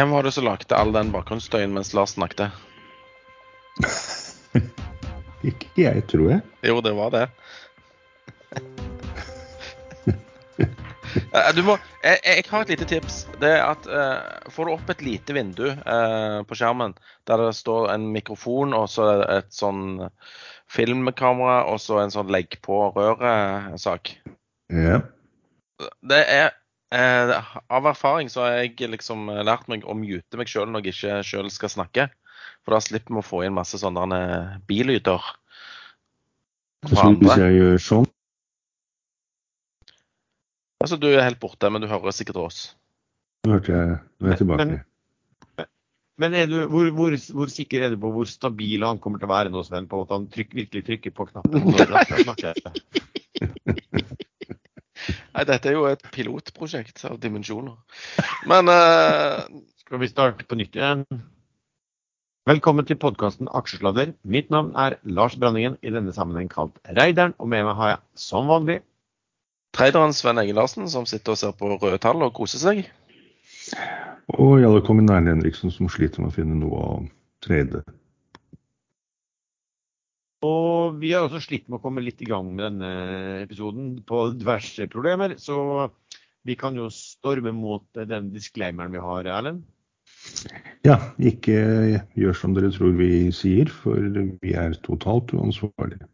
Hvem var det som lagde all den bakgrunnsstøyen mens Lars snakket? Ikke jeg, tror jeg. Jo, det var det. Eh, Du må, jeg, jeg har et lite tips. Det er at uh, Får du opp et lite vindu uh, på skjermen der det står en mikrofon og så et sånn filmkamera og så en sånn legg på røret-sak. Ja. Det er eh, Av erfaring så har jeg liksom lært meg å mute meg sjøl når jeg ikke sjøl skal snakke. For da slipper vi å få inn masse sånne eh, bilyder hvis jeg gjør sånn, Altså, du er helt borte, men du hører sikkert oss. Nå hørte jeg Nå er jeg tilbake. Men- Men er du, hvor, hvor, hvor sikker er du på hvor stabil han kommer til å være nå, Sven? På at han trykker, virkelig trykker på knappen? når han snakker? Nei, dette er jo et pilotprosjekt av dimensjoner. Men uh... Skal vi starte på nytt igjen? Velkommen til podkasten Aksjesladder. Mitt navn er Lars Branningen, i denne sammenheng kalt Reideren. Og med meg har jeg som vanlig traderen Sven Egil Larsen, som sitter og ser på røde tall og koser seg. Og Jarle Kongen Erlend Henriksen som sliter med å finne noe å trade. Og vi har også slitt med å komme litt i gang med denne episoden på diverse problemer. Så vi kan jo storme mot den disclaimeren vi har, Erlend. Ja, ikke gjør som dere tror vi sier, for vi er totalt uansvarlige.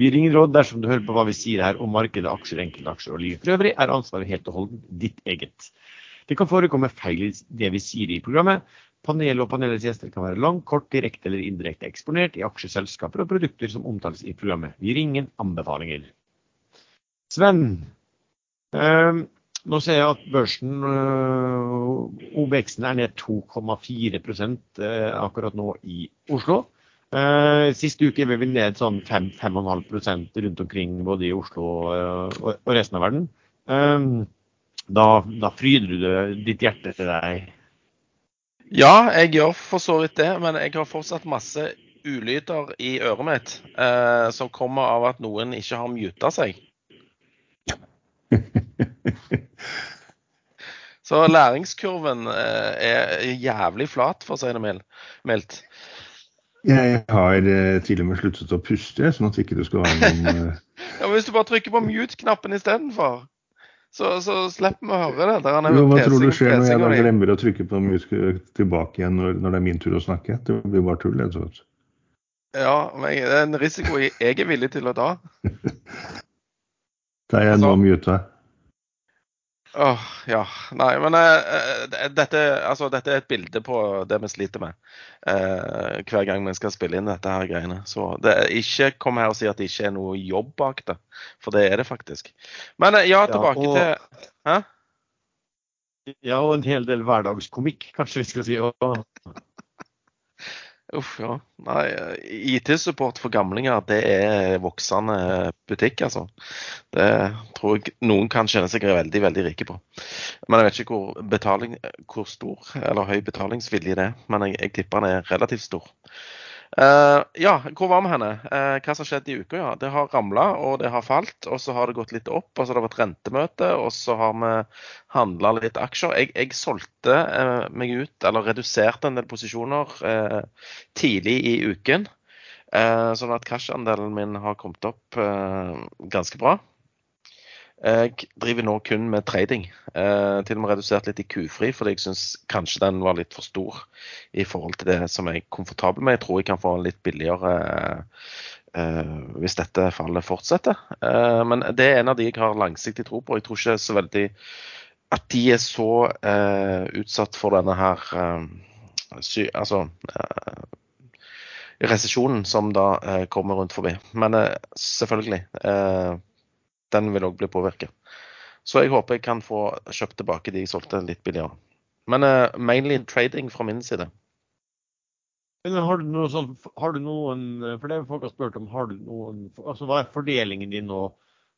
Vi ringer råd dersom du hører på hva vi sier her om markedet, aksjer, enkeltaksjer og livet for øvrig, er ansvaret helt og holdent ditt eget. Det kan forekomme feil i det vi sier i programmet. Panelet og panelets gjester kan være langt, kort, direkte eller indirekte eksponert i aksjeselskaper og produkter som omtales i programmet. Vi gir ingen anbefalinger. Sven, eh, nå ser jeg at børsen, eh, OBX-en er ned 2,4 eh, akkurat nå i Oslo. Eh, Siste uke var vi ned sånn 5-5,5% rundt omkring både i Oslo eh, og, og resten av verden. Eh, da, da fryder du ditt hjerte til deg. Ja, jeg gjør for så vidt det, men jeg har fortsatt masse ulyder i øret mitt eh, som kommer av at noen ikke har muta seg. Så læringskurven eh, er jævlig flat, for å si det mild- mildt. Jeg har eh, til og med sluttet å puste, sånn at ikke du skal være noen eh, Ja, men Hvis du bare trykker på mute-knappen istedenfor, så, så slipper vi å høre det. Der han er Jo, Hva tror du skjer når jeg da glemmer å trykke på mute tilbake igjen når, når det er min tur å snakke? Det blir bare tull. Jeg, tror. Ja, men det er en risiko jeg er villig til å ta. Da er jeg nå Altså- muta. Åh, ja. Nei, men eh, dette, altså, dette er et bilde på det vi sliter med uh, hver gang vi skal spille inn dette her greiene. Så det er ikke kom her og si at det ikke er noe jobb bak det, for det er det faktisk. Men uh, ja, tilbake og- til Hæ? Ja, og en hel del hverdagskomikk, kanskje vi skal si. Og, Uff, ja. Nei, IT-support for gamlinger, det er voksende butikk, altså. Det tror jeg noen kan kjenne seg veldig, veldig rike på. Men jeg vet ikke hvor, betaling, hvor stor eller høy betalingsvilje det er. Men jeg, jeg tipper den er relativt stor. Eh, ja, hvor var vi henne? Uh, hva som skjedde i uka? ja. Det har ramla, og det har falt. Og så har det gått litt opp, og så har det vært rentemøte, og så har vi handla litt aksjer. Jeg, jeg solgte uh, meg ut, eller reduserte en del posisjoner tidlig i uken. Sånn at cash-andelen min har kommet opp ganske bra. Jeg driver nå kun med trading. Eh, til og med redusert litt i Q-fri, fordi jeg syns kanskje den var litt for stor i forhold til det som jeg er komfortabel med. Jeg tror jeg kan få den litt billigere eh, hvis dette fallet fortsetter. Eh, men det er en av de jeg har langsiktig tro på. Jeg tror ikke så veldig at de er så eh, utsatt for denne her eh, sy Altså eh, resesjonen som da eh, kommer rundt forbi. Men eh, selvfølgelig. Eh, den vil òg bli påvirket. Så jeg håper jeg kan få kjøpt tilbake de jeg solgte litt billigere. Men uh, mainly trading fra min side. men har du noe sånn, har du noen, for det folk har spurt om, har du noen, altså hva er fordelingen din nå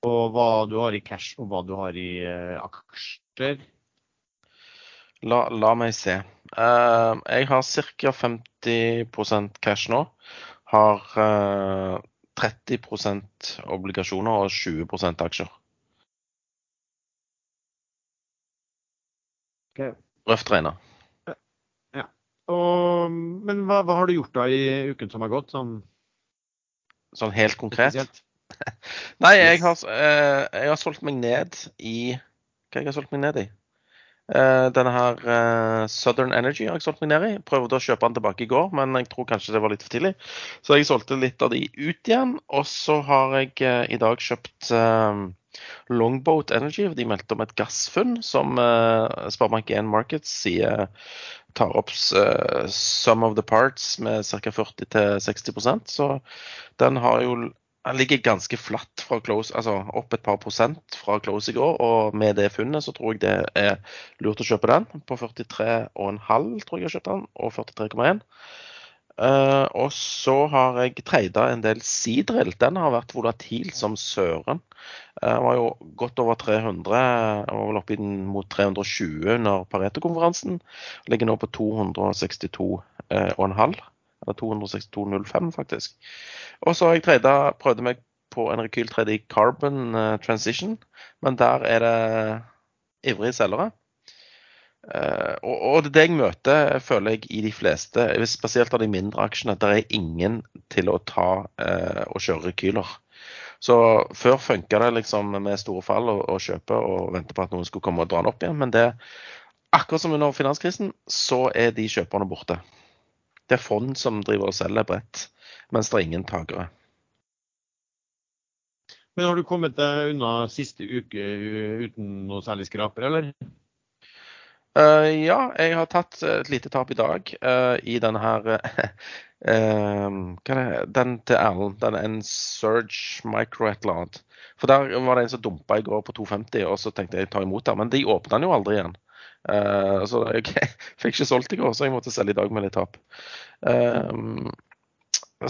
Og hva du har i cash og hva du har i uh, aksjer? La, la meg se. Uh, jeg har ca. 50% cash nå. Har eh, 30% obligasjoner og 20% aksjer. røft regna. Og, men hva, hva har du gjort da i uken som har gått? Sånn Sånn helt konkret. Nei, jeg har, eh, jeg har solgt meg ned i Hva jeg har solgt meg ned i? Eh, denne her eh, Southern Energy har jeg solgt meg ned i. Prøvde å kjøpe den tilbake i går, men jeg tror kanskje det var litt for tidlig. Så jeg solgte litt av de ut igjen. Og så har jeg eh, i dag kjøpt Longboat Energy. De meldte om et gassfunn som uh, Sparebank1 Markets sier tar opp sum of the parts med ca. 40-60% Så den har jo den ligger ganske flatt fra close, altså opp et par prosent fra close i går. Og med det funnet så tror jeg det er lurt å kjøpe den. På 43,5 tror jeg jeg kjøpte den, og 43,1. Uh, og så har jeg treida en del Sidrill. Den har vært volatil som søren. Eh, Den var jo godt over 300, og vel oppe mot 320 under Pareto-konferansen. Ligger nå på 262,5. Eller 262,05 faktisk. Og så har jeg trada, prøvde meg på en rekyltrade i Carbon eh, Transition, men der er det ivrige selgere. Uh, og, og det er det jeg møter, føler jeg, i de fleste, spesielt av de mindre aksjene. at det er ingen til å ta uh, og kjøre rekyler. Så før funka det liksom med store fall å, å kjøpe og vente på at noen skulle komme og dra den opp igjen. Men det, akkurat som under finanskrisen, så er de kjøperne borte. Det er fond som driver og selger brett, mens det er ingen takere. Men har du kommet deg unna siste uke uten noe særlig skraper, eller? Uh, ja, jeg har tatt et lite tap i dag uh, i denne her uh? Den til Erlend. Den er en Surge Micro et eller annet. For der var det en som dumpa i går på 250, og så tenkte jeg ta imot det. Men de åpna den jo aldri igjen. Eh, så jeg fikk ikke solgt i går, så jeg måtte selge i dag med litt tap. Eh,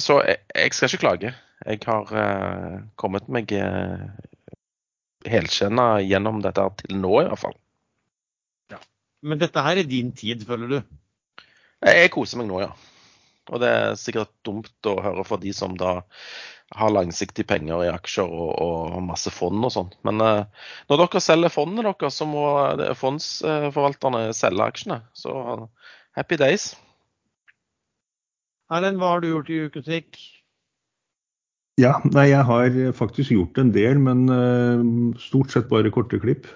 så jeg, skal ikke klage. Jeg har eh, kommet meg uh, helskinna gjennom dette til nå, i hvert fall. Men dette her er din tid, føler du? Jeg koser meg nå, ja. Og det er sikkert dumt å høre for de som da har langsiktige penger i aksjer og, og masse fond og sånn. Men eh, når dere selger fondene deres, så må fondsforvalterne selge aksjene. Så happy days. Erlend, hva har du gjort i uken som? Ja, nei, jeg har faktisk gjort en del, men uh, stort sett bare korte klipp.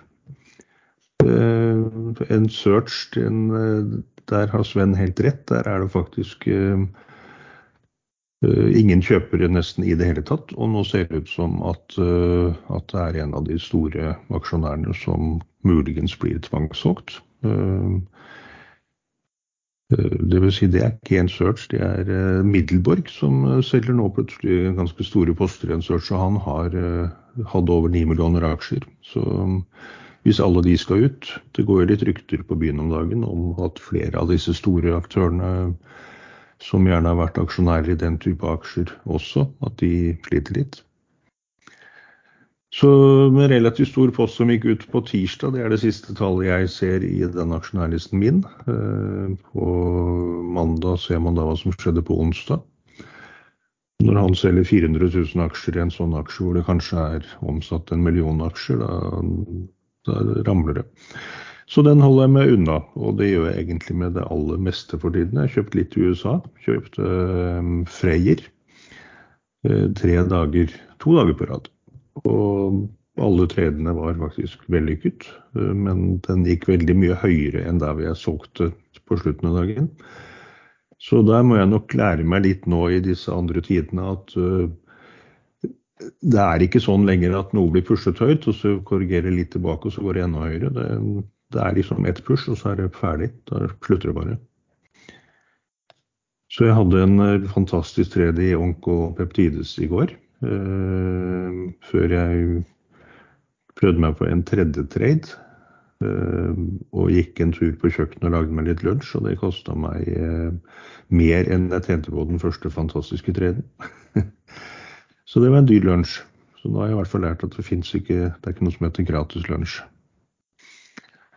Uh, en search, en, uh, der har Sven helt rett. Der er det faktisk eh, eh, ingen kjøpere nesten i det hele tatt. Og nå ser det ut som at, eh, at det er en av de store aksjonærene som muligens blir tvangssolgt. Eh, Det vil si, det er ikke en search, det er Middelborg som selger nå plutselig ganske store poster i en search. Og han har hatt over 9 millioner aksjer. Så um, hvis alle de skal ut Det går jo litt rykter på byen om dagen om at flere av disse store aktørene som gjerne har vært aksjonærer i den type aksjer også, at de sliter litt. Så med relativt stor post som gikk ut på tirsdag, det er det siste tallet jeg ser i den aksjonærlisten min. Eh, På mandag ser man da hva som skjedde på onsdag. Når han selger 400 000 aksjer i en sånn aksje hvor det kanskje er omsatt en million aksjer, da, da ramler det. Så den holder jeg meg unna, og det gjør jeg egentlig med det aller meste for tiden. Jeg har kjøpt litt i USA. Kjøpte eh, Freyr eh, tre dager, to dager på rad. Og alle tredene var faktisk vellykket, eh, men den gikk veldig mye høyere enn der jeg solgte på slutten av dagen. Så der må jeg nok lære meg litt nå i disse andre tidene at det er ikke sånn lenger at noe blir pushet høyt, og så korrigerer litt tilbake, og så går det enda høyere. Det, det er liksom ett push, og så er det ferdig. Da slutter det bare. Så jeg hadde en eh, fantastisk trade i Onkopeptides i går. eh, før jeg prøvde meg på en tredje trade. eh, og gikk en tur på kjøkkenet og lagde meg litt lunsj, og det kosta meg eh, mer enn jeg tjente på den første fantastiske treden. Så det var en dyr lunsj. Så nå har jeg i hvert fall lært at det fins ikke Det er ikke noe som heter gratis lunsj.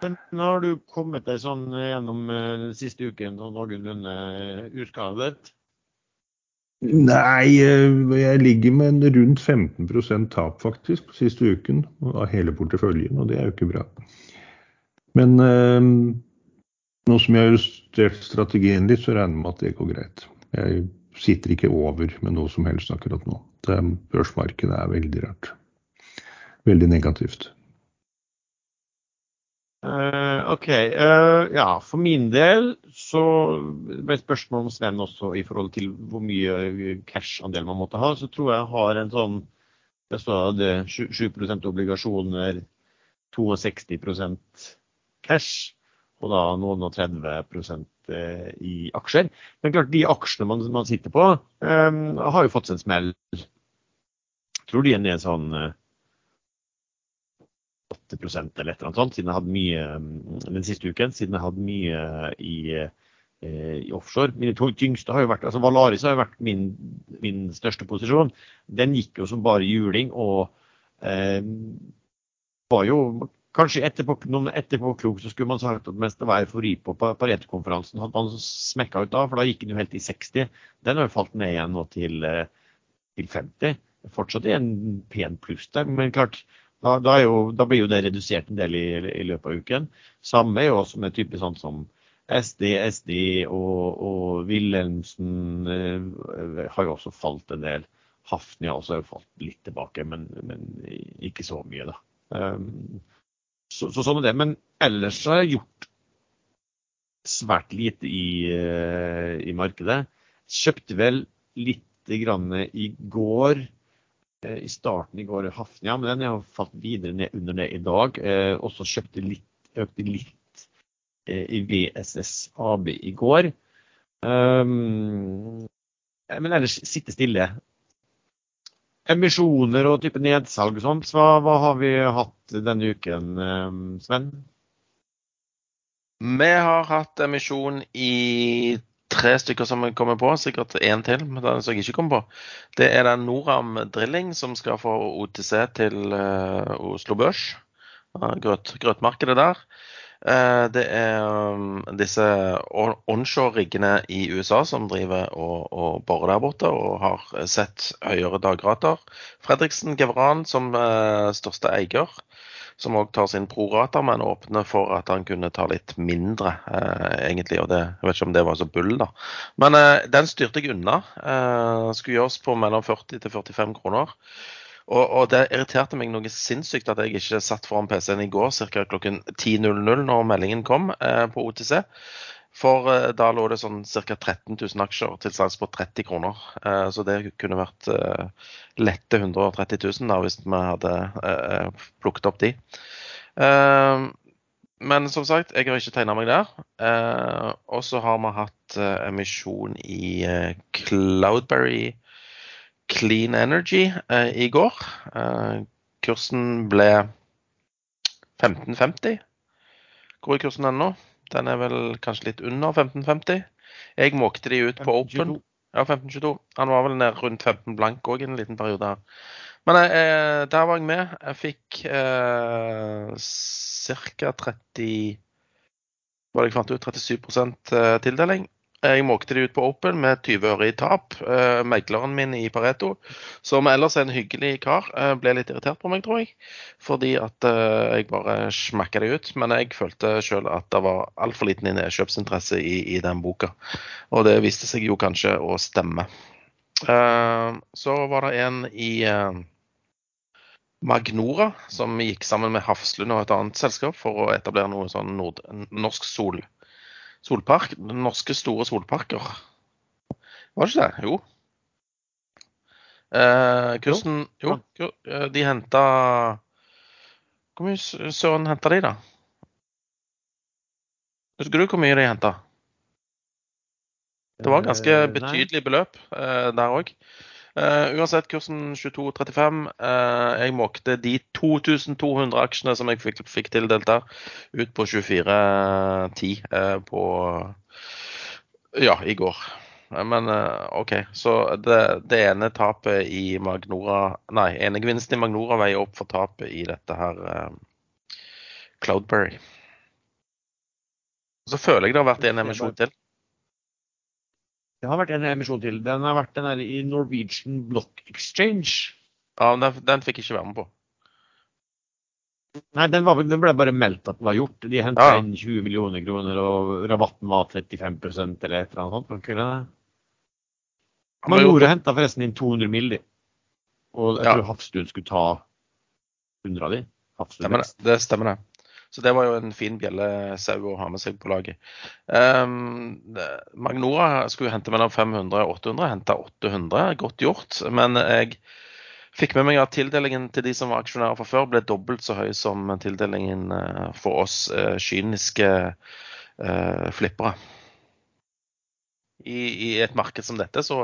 Men har du kommet deg sånn gjennom eh, den siste uken og noenlunde eh, uskadet? Nei, eh, jeg ligger med rundt 15% tap faktisk på siste uken av hele porteføljen, og det er jo ikke bra. Men Nå som jeg har justert strategien litt, så regner jeg med at det går greit. Jeg sitter ikke over med noe som helst akkurat nå. Det, børsmarkedet er veldig rart. Veldig negativt. Uh, OK. Uh, ja, for min del så ble spørsmålet om Sven også i forhold til hvor mye cash-andel man måtte ha. Så tror jeg har en sånn det står det 7 obligasjoner, 62 cash og da noen og 30 eh, i aksjer. Men klart, de aksjene man, man sitter på, um, har jo fått seg en smell. Jeg tror de er ned sånn 8 eller et annet sånt, siden jeg hadde mye den siste uken. Siden jeg hadde mye i, i offshore. Mine tyngste har jo vært, altså Valaris har jo vært min, min største posisjon. Den gikk jo som bare juling og eh, var jo Kanskje etterpå, noen etterpåklok så skulle man sagt at mens det var eufori på Pareto-konferansen, hadde man smekka ut da, for da gikk den jo helt i 60. Den har jo falt ned igjen nå til, eh, til 50. Fortsatt i en pen pluss der, men klart, da, da, jo, da, blir jo det redusert en del i, i, løpet av uken. Samme er jo også med type sånn som SD, SD og, og Wilhelmsen eh, har jo også falt en del. Hafnia har jo falt litt tilbake, men, men ikke så mye, da. Um, så, så, sånn er det. Men ellers har jeg gjort svært lite i, uh, i markedet. Kjøpte vel litt grann i går. Uh, I starten i går Hafnia, men den har falt videre ned under det i dag. Eh, også kjøpte litt, økte litt i VSS AB i går. Um, men ellers sitte stille emisjoner og type nedsalg og sånt. Hva, hva, har vi hatt denne uken, eh, Sven? Vi har hatt emisjon i tre stykker som jeg kommer på, sikkert én til, men den som jeg ikke kommer på. Det er den Noram Drilling som skal få OTC til uh, Oslo Børs. Grøt, grøtmarkedet der. Uh, det er um, disse onshore-riggene i USA som driver og, og, borer der borte og har sett høyere dagrater. Fredriksen Gevran som uh, største eier, som òg tar sin prorata, men åpner for at han kunne ta litt mindre, eh, egentlig. og det, Jeg vet ikke om det var så bull, da. Men eh, den styrte jeg unna. skulle gjøres på mellom 40 til 45 kroner. Og, og, det irriterte meg noe sinnssykt at jeg ikke satt foran PC-en i går ca. klokken 10.00 når meldingen kom eh, på OTC. For eh, da lå det sånn ca. 13 000 aksjer til salgs på 30 kroner. Eh, så det kunne vært eh, lette 130 000 da, hvis vi hadde plukket opp de. Men som sagt, jeg har ikke tegna meg der. og så har vi hatt emisjon i Cloudberry Clean Energy i går. Kursen ble 1550. Hvor er kursen ennå? Den er vel kanskje litt under 1550. Jeg måkte de ut på Open. Ja, 1522. Han var vel ned rundt 15 blank òg en liten periode her. Men eh, der var jeg med. Jeg fikk eh, ca. 30 Hva jeg fant ut, 37 eh, tildeling. Jeg måkte de ut på Open med 20 øre i tap. Uh, megleren min i Pareto, som ellers er en hyggelig kar, uh, ble litt irritert på meg, tror jeg. Fordi at uh, jeg bare smakka det ut. Men jeg følte sjøl at det var altfor liten nedkjøpsinteresse i, i, den boka. Og det viste seg jo kanskje å stemme. så var det en i Magnora som gikk sammen med Hafslund og et annet selskap for å etablere noe sånn nord norsk sol solpark. Norske store solparker. Var det ikke det? Jo. Eh, kursen Jo, jo eh, de henta Hvor mye søren henta de, da? Husker du hvor mye de henta? Det var ganske eh, betydelig beløp eh, der òg. Uh, uansett, kursen 22,35. Uh, jeg måkte de 2200 aksjene som jeg fikk, fikk tildelt der, ut på 24,10 uh, på Ja, i går. Men OK. Så det, det, ene tapet i Magnora Nei, ene gevinsten i Magnora veier opp for tapet i dette her Cloudberry. Så føler jeg det har vært en emisjon til. Det har vært en emisjon til. Den har vært den der i Norwegian Block Exchange. Ja, den, den fikk jeg ikke være med på. Nei, den, var, den, ble bare meldt at den var gjort. De henta Ja. inn 20 millioner kroner, og rabatten var 35 eller et eller annet sånt. det? Han var henta forresten inn 200 mill. Og jeg Ja. tror Hafstuen skulle ta 100 av de. Hafstuen Stemmer det. Det stemmer det. Så det var jo en fin bjellesau å ha med seg på laget. Um, Magnora skulle hente mellom 500 og 800, henta 800. Godt gjort. Men jeg fikk med meg at tildelingen til de som var aksjonærer fra før, ble dobbelt så høy som tildelingen eh, for oss eh, kyniske uh, flippere. I, I et marked som dette så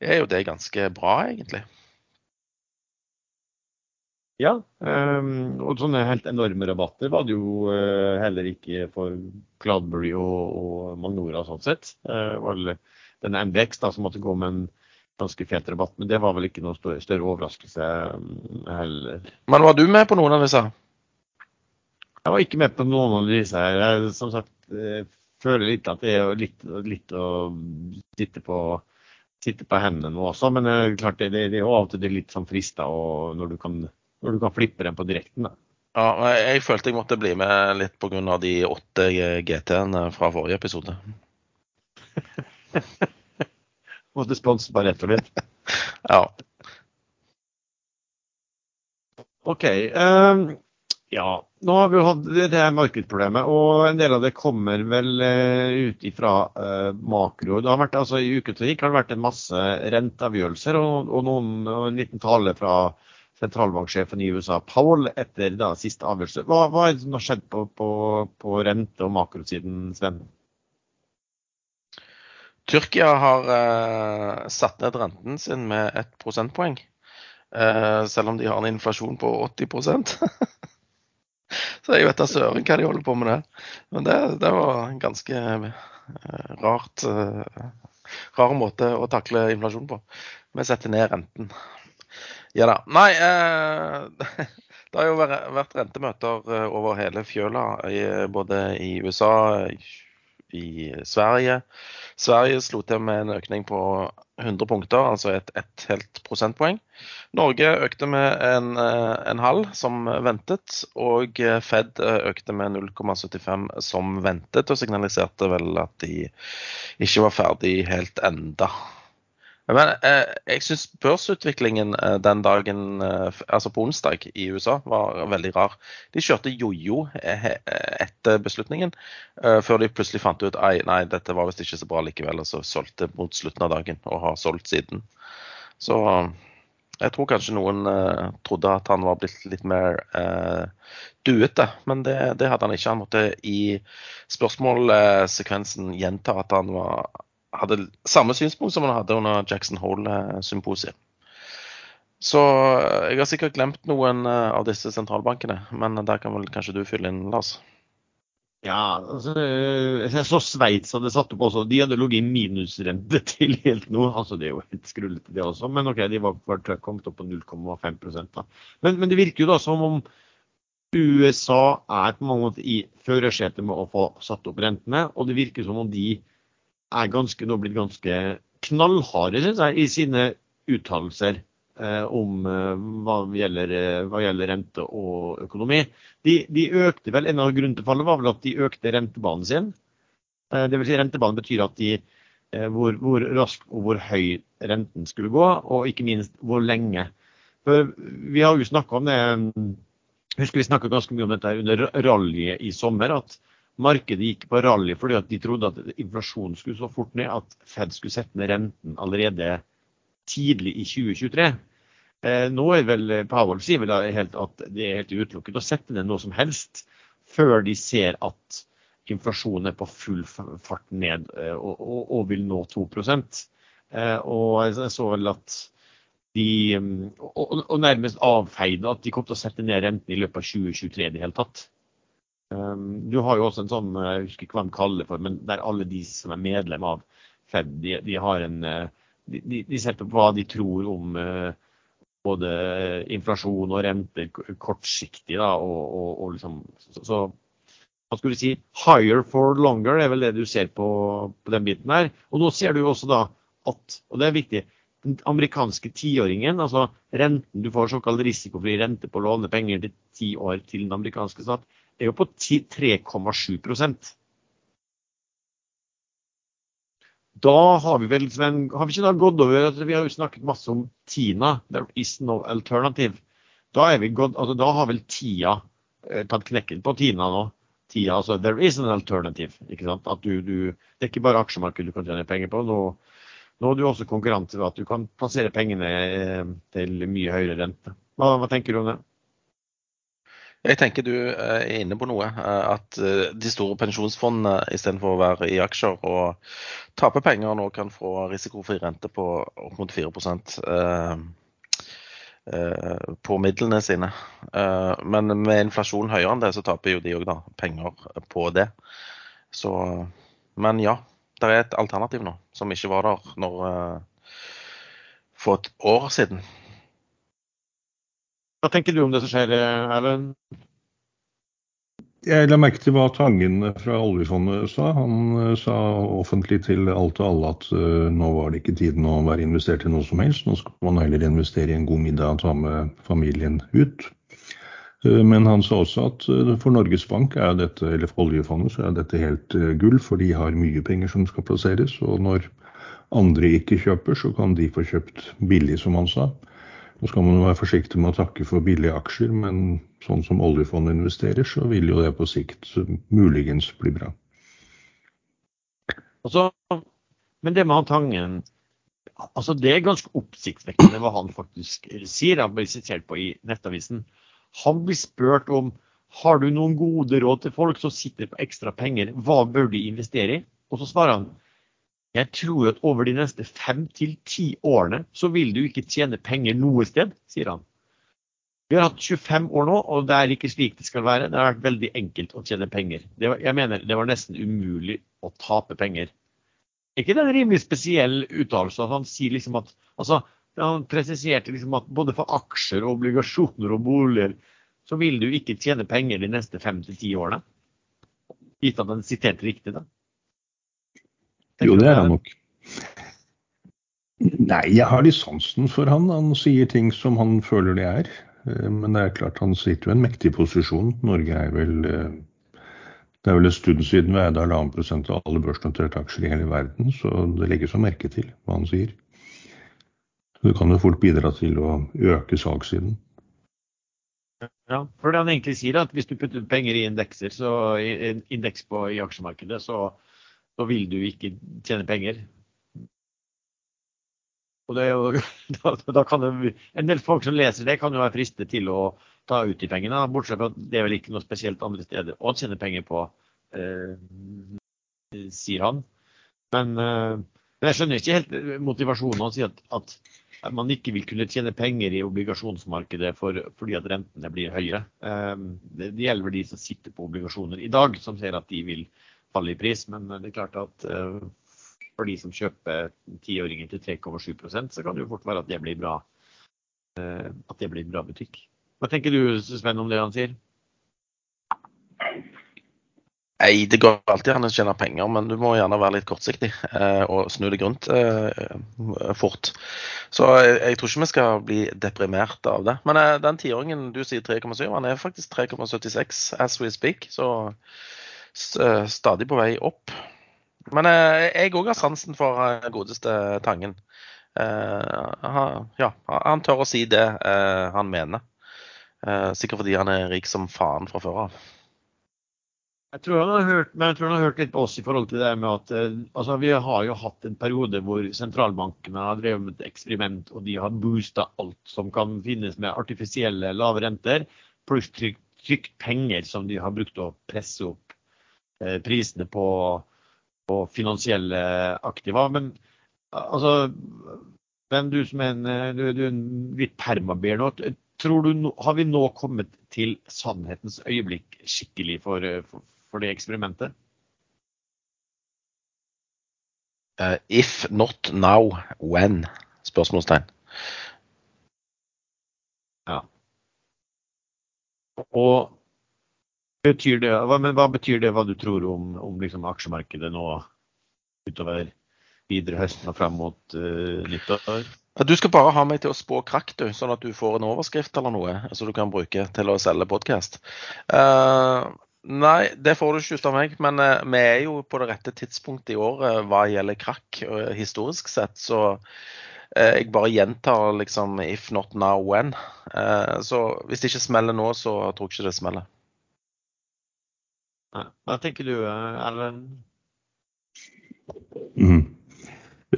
er jo det ganske bra, egentlig. Ja, ehm, og sånne helt enorme rabatter var det jo eh, heller ikke for Cloudberry og, og Magnora sånn sett. Eh, denne MDX da, som måtte gå med en ganske fet rabatt, men det var vel ikke noen større, overraskelse mm, heller. Men var du med på noen av disse? Jeg var ikke med på noen av disse her. Jeg som sagt eh, føler litt at det er litt, litt å sitte på, sitte på hendene nå også, men klart det, det, det er jo av og til litt sånn frista når du kan, når du kan flippe den på direkten. da. Ja, jeg, følte jeg måtte bli med litt pga. de åtte GT-ene fra forrige episode. Måtte sponse bare rett og slett. Ja. OK. Um, ja, nå har vi hatt det her markedsproblemet, og en del av det kommer vel uh, ut ifra uh, makro. Det har vært, altså I uken som gikk har det vært en masse renteavgjørelser og, og, noen, og en liten tale fra sentralbanksjefen i USA, Powell, etter da siste avgjørelse. Hva, hva er det som har skjedd på, på, på rente- og makrosiden, Sven? Tyrkia har eh, satt ned renten sin med ett prosentpoeng. Eh, selv om de har en inflasjon på 80% Så jeg vet da søren hva de holder på med det. Men det, det var en ganske eh, rart eh, rar måte å takle inflasjon på. Vi setter ned renten. Ja da. Nei, eh, det har jo vært, rentemøter eh, over hele fjøla, både i USA, i Sverige. Sverige slo til med en økning på 100 punkter, altså et, et helt prosentpoeng. Norge økte med en, eh, en halv, som ventet. Og eh, Fed økte med 0,75 som ventet, og signaliserte vel at de ikke var ferdig helt enda. Men eh, jeg syns børsutviklingen eh, den dagen, eh, altså på onsdag i USA, var veldig rar. De kjørte jojo eh, etter beslutningen, eh, før de plutselig fant ut at nei, dette var visst ikke så bra likevel, og så solgte mot slutten av dagen, og har solgt siden. Så jeg tror kanskje noen eh, trodde at han var blitt litt mer eh, duete, men det, det hadde han ikke. Han måtte i spørsmålsekvensen gjenta at han var, hadde samme synspunkt som han hadde under Jackson Hole-symposiet. Så eh, jeg har sikkert glemt noen eh, av disse sentralbankene, men der kan vel kanskje du fylle inn, Lars? Ja, altså, eh, jeg så Sveits hadde satt opp også. De hadde ligget i minusrente til helt nå. altså Det er jo helt skrullete, det også. Men OK, de var var kommet opp på 0,5 da. Men, men det virker jo da som om USA er på mange måter i førersetet med å få satt opp rentene. Og det virker som om de er ganske, nå blitt ganske knallharde synes jeg, i sine uttalelser eh, om eh, hva, gjelder, eh, hva gjelder rente og økonomi. De, de økte vel, En av grunnene til fallet var vel at de økte rentebanen sin. Eh, det vil si Rentebanen betyr at de, eh, hvor, hvor raskt og hvor høy renten skulle gå, og ikke minst hvor lenge. For Vi har jo snakka om det husker vi snakka ganske mye om dette under rallyet i sommer. at Markedet gikk på rally fordi at de trodde at inflasjonen skulle så fort ned at Fed skulle sette ned renten allerede tidlig i 2023. Eh, nå er vel Powell sier vel helt at det er helt utelukket å sette ned noe som helst før de ser at inflasjonen er på full fart ned eh, og, og, og vil nå 2 eh, Og jeg så vel at de og, og nærmest avfeide at de kom til å sette ned renten i løpet av 2023 i det hele tatt. Um, du har jo også en sånn, jeg husker ikke hva de kaller det for, men der alle de som er medlem av Fed, de, de har en de, de, de setter på hva de tror om uh, både inflasjon og renter kortsiktig. Da, og, og, og liksom, så, så hva skulle du si, higher for longer er vel det du ser på, på den biten her. Og nå ser du jo også da at, og det er viktig, den amerikanske tiåringen, altså renten du får såkalt risikofri rente på å låne penger til ti år til den amerikanske stat, er jo på 3,7% Da har vi vel, Sven, har vi ikke da gått over at Vi har jo snakket masse om TINA, there is no alternative. Da, gått, altså, da har vel TIA eh, tatt knekken på TINA nå. TIA, altså there is an alternative. ikke sant? At du, du, det er ikke bare aksjemarkedet du kan tjene penger på. Nå, nå er du også konkurrent ved at du kan plassere pengene eh, til mye høyere rente. Hva, hva tenker du om det? Jeg tenker du er inne på noe. Eh, at eh, de store pensjonsfondene istedenfor å være i aksjer og tape penger, nå kan få risikofri rente på opp mot 4 eh, på midlene sine. Men med inflasjon høyere enn det, så taper jo de òg penger på det. Så, men ja, det er et alternativ nå som ikke var der når, for et år siden. Hva tenker du om det som skjer, Erlend? Jeg la merke til hva Tangen fra oljefondet sa. Han eh, sa offentlig til alt og alle at uh, nå var det ikke tiden å være investert i noe som helst. Nå skal man heller investere i en god middag og ta med familien ut. Uh, men han sa også at for Norges Bank er dette, eller for oljefondet så er dette helt gull, for de har mye penger som skal plasseres. Og når andre ikke kjøper, så kan de få kjøpt billig, som han sa. Nå skal man være forsiktig med å takke for billige aksjer, men sånn som oljefondet investerer, så vil jo det på sikt muligens bli bra. Altså, men det med han Tangen altså Det er ganske oppsiktsvekkende hva han faktisk sier. Han blir sitert på i Nettavisen. Han blir spurt om har du noen gode råd til folk som sitter på ekstra penger, hva bør de investere i? Og så svarer han jeg tror at over de neste fem til ti årene så vil du ikke tjene penger noe sted, sier han. Vi har hatt 25 år nå, og det er ikke slik det skal være. Det har vært veldig enkelt å tjene penger. Var, jeg mener det var nesten umulig å tape penger. Er ikke det en rimelig spesiell uttalelse? Han sier liksom at altså, Han presiserte liksom at både for aksjer, obligasjoner og boliger så vil du ikke tjene penger de neste fem til ti årene. Gitt at han siterte riktig, da. Jo, det er han nok. Nei, jeg har litt sansen for han. Han sier ting som han føler det er. Eh, men det er klart han sitter jo i en mektig posisjon. Norge er vel eh, Det er vel en stund siden vi eide halvannen prosent av alle børsnoterte aksjer i hele verden, så det legges jo merke til hva han sier. Så det kan jo fort bidra til å øke salgssiden. Ja, for det han egentlig sier, at hvis du putter penger i indekser, så indeks på, i aksjemarkedet, så så vil du ikke tjene penger. Og jo, da, da det, En del folk som leser det, kan jo være fristet til å ta ut de pengene. Bortsett fra at det er vel ikke noe spesielt andre steder å tjene penger på, eh, sier han. Men, eh, men, jeg skjønner ikke helt motivasjonen hans i at, at, man ikke vil kunne tjene penger i obligasjonsmarkedet for, fordi at rentene blir høyere. Eh, det, det gjelder vel de som sitter på obligasjoner i dag, som ser at de vil falle i pris. Men det er klart at uh, for de som kjøper tiåringer til 3,7% så kan det jo fort være at det blir bra, uh, at det blir bra butikk. Hva tenker du Sven om det han sier? Nei, Det går alltid an å tjene penger, men du må gjerne være litt kortsiktig eh, og snu deg rundt eh, fort. Så jeg, jeg, tror ikke vi skal bli deprimert av det. Men eh, den tiåringen du sier 3,7, han er faktisk 3,76 as we speak. Så Eh, stadig på vei opp. Men eh, jeg òg har sansen for eh, godeste Tangen. ja, han tør å si det han mener. sikkert fordi han er rik som faen fra før av. Jeg tror, han har hørt, men jeg tror han har hørt litt på oss i forhold til det med at altså, Vi har jo hatt en periode hvor sentralbankene har drevet med et eksperiment, og de har boosta alt som kan finnes med artifisielle lave renter, pluss trykt, penger som de har brukt å presse opp Eh, prisene på, på finansielle aktiva. Men altså men du som er en, eh, du, du er en hvitt permaber nå. Tror du, har vi nå kommet til sannhetens øyeblikk skikkelig for, eh, for, for det eksperimentet? Uh, if not now, when? Spørsmålstegn. Ja. Og Betyr det, hva, men hva betyr det hva du tror om, om liksom aksjemarkedet nå utover videre høsten og frem mot uh, nyttår? Du skal bare ha meg til å spå krakk, du, sånn at du får en overskrift eller noe som du kan bruke til å selge podkast. Uh, nei, det får du ikke ut av meg, men uh, vi er jo på det rette tidspunktet i året hva gjelder krakk historisk sett. Så jeg bare gjentar liksom if not now, when. så hvis det ikke smeller nå, så tror jeg ikke det smeller. Hva tenker du, Erlend? Mm.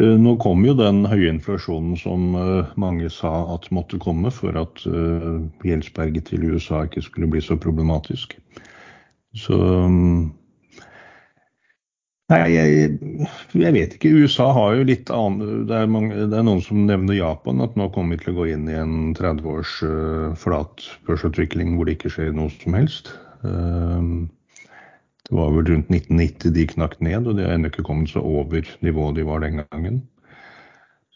Eh, nå kom jo den høye inflasjonen som eh, mange sa at måtte komme for at eh, gjeldsberget til USA ikke skulle bli så problematisk. Så mm, Nei, jeg, jeg, vet ikke. USA har jo litt annen det er, mange, det er, noen som nevner Japan, at nå kommer vi til å gå inn i en 30 års uh, flat børsutvikling hvor det ikke skjer noe som helst. Uh, det var vel rundt 1990 de knakk ned, og de har ennå ikke kommet seg over nivået de var den gangen.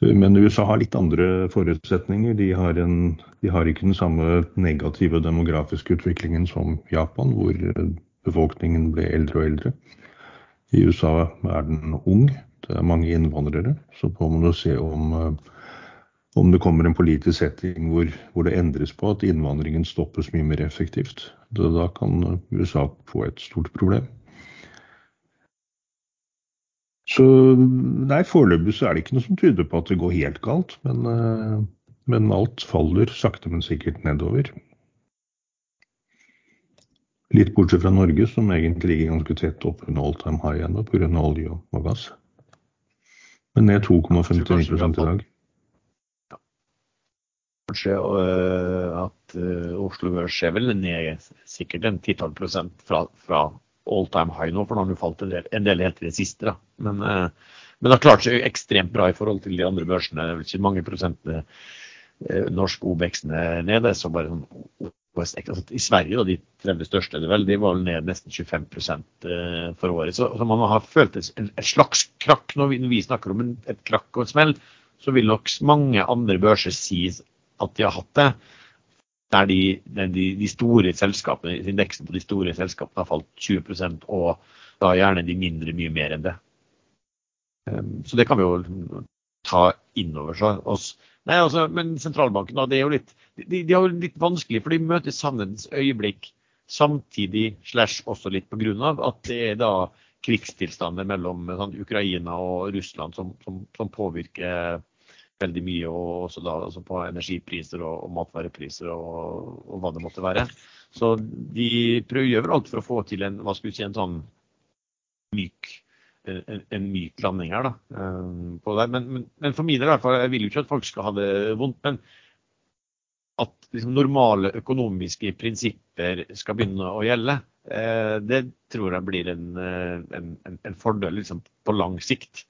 Men USA har litt andre forutsetninger. De har, en, de har ikke den samme negative demografiske utviklingen som Japan, hvor befolkningen ble eldre og eldre. I USA er den ung. Det er mange innvandrere. Så får man jo se om, om det kommer en politisk setting hvor, hvor, det endres på at innvandringen stoppes mye mer effektivt. Da kan USA få et stort problem. Så nei, foreløpig så er det ikke noe som tyder på at det går helt galt. Men, eh, men alt faller sakte, men sikkert nedover. Litt bortsett fra Norge, som egentlig ligger ganske tett oppunder all time high ennå pga. olje og gass. Men ned 2,59 i dag kanskje uh, at uh, Oslo Børs er vel ned sikkert en titall prosent fra, fra, all time high nå, for nå har den falt en del, en del helt til det siste. Da. Men, uh, men det har klart seg ekstremt bra i forhold til de andre børsene. Det er vel ikke mange prosentene norsk OBX-en er nede. så bare sånn I Sverige, de 30 største, det de var vel ned nesten 25 for året. Så, man har følt et slags krakk. Når vi, når vi snakker om et krakk og et smell, så vil nok mange andre børser si at de har hatt det. Der de, de, de store selskapene, indeksen på de store selskapene har falt 20% og da gjerne de mindre mye mer enn det. Ehm, så det kan vi jo ta inn over oss. Nei, altså, men sentralbanken da, det er jo litt, de, de har jo litt vanskelig, for de møter sannhetens øyeblikk samtidig slash også litt pga. at det er da krigstilstander mellom sånn, Ukraina og Russland som, som, som påvirker veldig mye, og også da altså på energipriser og, og matvarepriser og, og, hva det måtte være. Så de prøver alt for å få til en, hva skal vi si, en sånn myk, en, en myk landing her. da, um, på det. Men, men, men, for min del jeg vil jo ikke at folk skal ha det vondt. men at liksom, normale økonomiske prinsipper skal begynne å gjelde, eh, det tror jeg blir en, eh, en, en fordel liksom, på lang sikt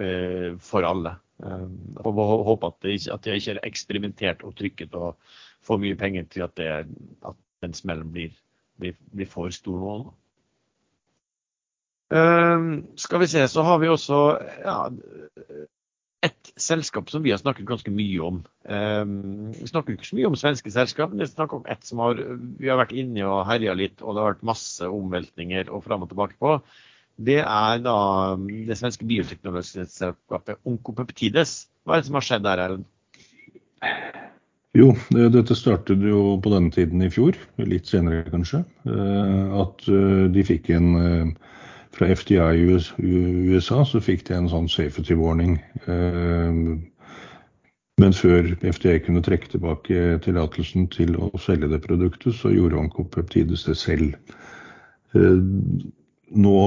eh, for alle. Eh, og håper at, det at jeg ikke har eksperimentert og trykket og for mye penger til at, det, at den smellen blir, blir, blir, for stor nå. Uh, skal vi se, så har vi også ja, et selskap som vi har snakket ganske mye om. Uh, vi snakker ikke så mye om svenske selskap, men vi snakker om et som har, vi har vært inne og herja litt, og det har vært masse omveltninger og fram og tilbake på det er da det svenske bioteknologiselskapet Onkopeptides. Hva er det som har skjedd der, Erlend? Jo, dette startet jo på denne tiden i fjor, litt senere kanskje. Eh, at eh, de fikk en eh, Fra FDI i USA så fikk de en sånn safety warning. Men før FDA kunne trekke tilbake tillatelsen til å selge det produktet, så gjorde Onkopeptides det selv nå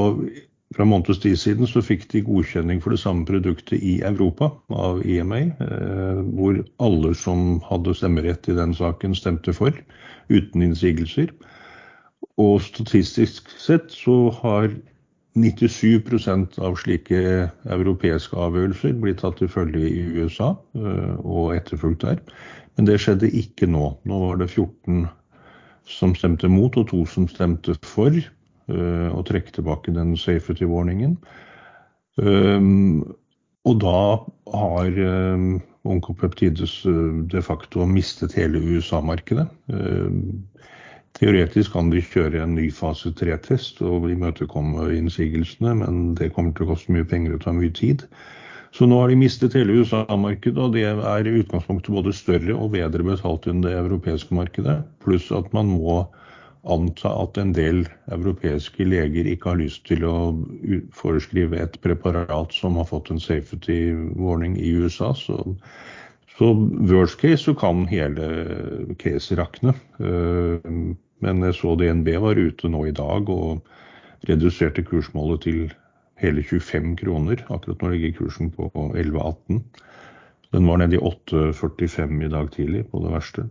fra måneds tid siden så fikk de godkjenning for det samme produktet i Europa av EMA, eh, hvor alle som hadde stemmerett i den saken, stemte for, uten innsigelser. Og statistisk sett så har 97% av slike europeiske avgjørelser blitt tatt til følge i USA eh, og etterfulgt der. Men det skjedde ikke nå. Nå var det 14 som stemte mot, og to som stemte for og eh, trekke tilbake den safety-warningen. Um, og da har um, Onkopeptides de facto mistet hele USA-markedet. Um, teoretisk kan de kjøre en ny fase 3-test og imøtekomme innsigelsene, men det kommer til å koste mye penger og ta mye tid. Så nå har de mistet hele USA-markedet, og det er i utgangspunktet både større og bedre betalt enn det europeiske markedet. Pluss at man må anta at en del europeiske leger ikke har lyst til å foreskrive et preparat som har fått en safety warning i USA. Så, så worst case så kan hele case rakne. Eh, men jeg så DNB var ute nå i dag og reduserte kursmålet til hele 25 kroner. Akkurat nå ligger kursen på 11,18. Den var nede i 8,45 i dag tidlig på det verste.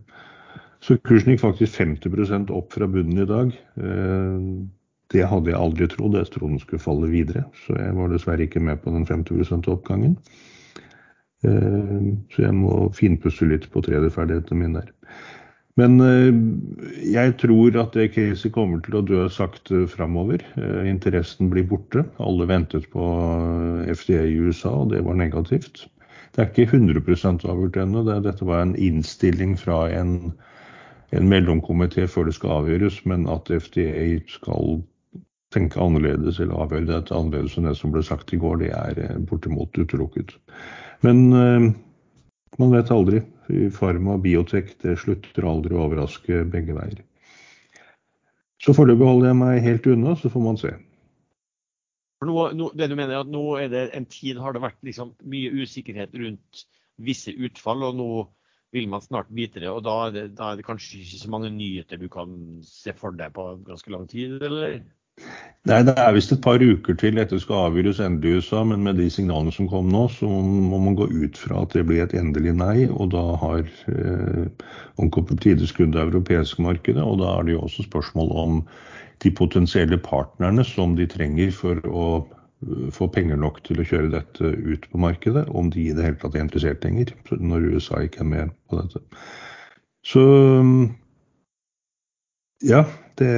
Så kursen gikk faktisk 50 opp fra bunnen i dag. Eh, det hadde jeg aldri trodd. Jeg trodde den skulle falle videre. Så jeg var dessverre ikke med på den 50 oppgangen. Eh, så jeg må finpusse litt på traderferdigheten min der. Men eh, jeg tror at det caset kommer til å dø sakte framover. Interessen blir borte. Alle ventet på FDA i USA, og det var negativt. Det er ikke 100 avgjort ennå. Dette var en innstilling fra en en mellomkomité før det skal avgjøres, men at FDA skal tenke annerledes eller avgjøre dette annerledes enn det som ble sagt i går, det er eh, bortimot utelukket. Men eh, man vet aldri. Farma og biotek det slutter aldri å overraske begge veier. Så foreløpig holder jeg meg helt unna, så får man se. Nå, nå, det du mener er at nå er det en tid har det vært liksom mye usikkerhet rundt visse utfall, og nå vil man snart vite det. Og da da er det kanskje ikke så mange nyheter du kan se for deg på ganske lang tid, eller? Nei, det er visst et par uker til dette skal avgjøres endelig i USA, men med de signalene som kom nå, så må man gå ut fra at det blir et endelig nei. Og da har eh, Onkopeptides tideskudd det europeiske markedet, og da er det jo også spørsmål om de potensielle partnerne som de trenger for å få penger nok til å kjøre dette ut på markedet, om de i det hele tatt er interessert lenger, når USA ikke er med på dette. Så ja, det,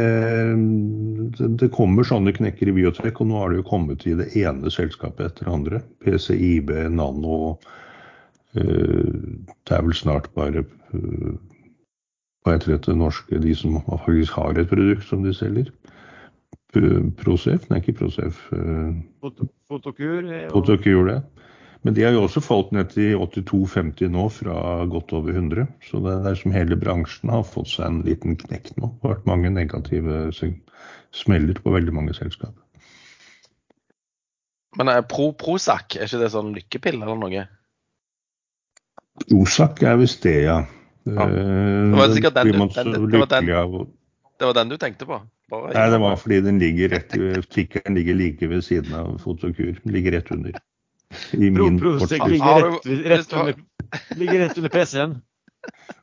det, kommer sånne knekker i biotek, og nå har det jo kommet i det ene selskapet etter det andre. PCIB, Nano eh, Det er vel snart bare eh, hva heter dette norske, de som faktisk har et produkt som de selger. Prosef, nei ikke Prosef. Eh, Fotokur. Fotokur, det. Men de har jo også falt ned til 82,50 nå, fra godt over 100. Så det er som hele bransjen har fått seg en liten knekk nå. Det har vært mange negative smeller på veldig mange selskap. Men er Pro Prozac, er ikke det sånn lykkepille eller noe? Prozac er visst det, ja. ja. Det var sikkert den, den, den, det, var den, det var den du tenkte på? Bare, Nei, det var fordi den ligger rett, kikkeren ligger like ved siden av Fotokur. Ligger rett under. I min portal. ligger rett, rett under, ligger rett under PC-en.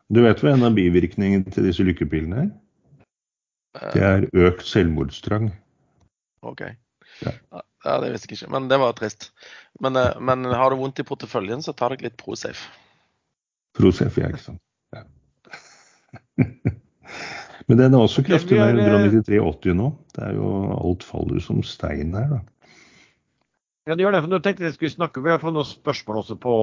Du vet hva en av bivirkningene til disse lykkepillene er? Det er økt selvmordstrang. OK. Ja. ja. det visste jeg ikke, men det var trist. Men, eh, men har du vondt i porteføljen, så ta deg litt Prosafe. Prosafe, ja, ikke sant. Ja. Men den er også kraftig ned 193,80 nå. Det er jo alt faller som stein her, da. Ja, det gjør det. for nå tenkte jeg skulle snakke, Vi har fått noen spørsmål også på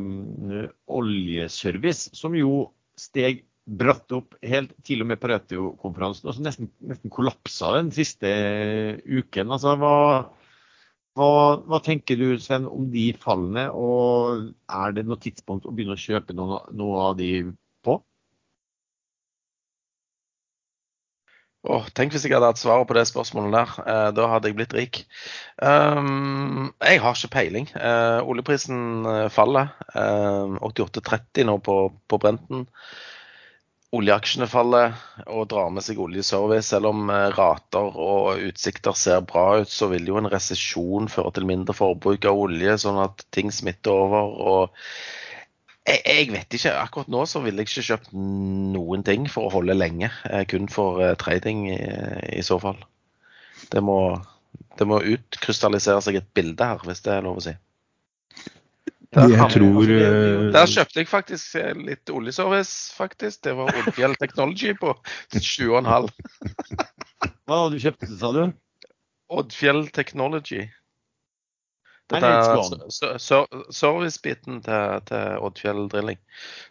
um, oljeservice, som jo steg bratt opp helt til og med Pareto-konferansen, og så nesten, nesten kollapsa den siste uken. Altså, hva, hva, hva, tenker du Sven, om de fallene, og er det noe tidspunkt å begynne å kjøpe noe, noe av de Oh, tenk hvis jeg hadde hatt svaret på det spørsmålet der. Eh, da hadde jeg blitt rik. Um, jeg har ikke peiling. Eh, oljeprisen eh, faller. Eh, 88,30 nå på, på Brenten. Oljeaksjene faller og drar med seg oljeservice. Selv om uh, rater og utsikter ser bra ut, så vil jo en resesjon føre til mindre forbruk av olje, sånn at ting smitter over. og jeg, jeg, vet ikke. Akkurat nå så ville jeg ikke kjøpt noen ting for å holde lenge. Eh, kun for uh, trading i, i, så fall. Det må, det må utkrystallisere seg et bilde her, hvis det er lov å si. Der, jeg tror uh, Der kjøpte jeg faktisk litt oljeservice, faktisk. Det var Oddfjell Technology på 7,5. Hva hadde du kjøpt, sa du? Oddfjell Technology. Dette er servicebiten til, til Oddfjell Drilling,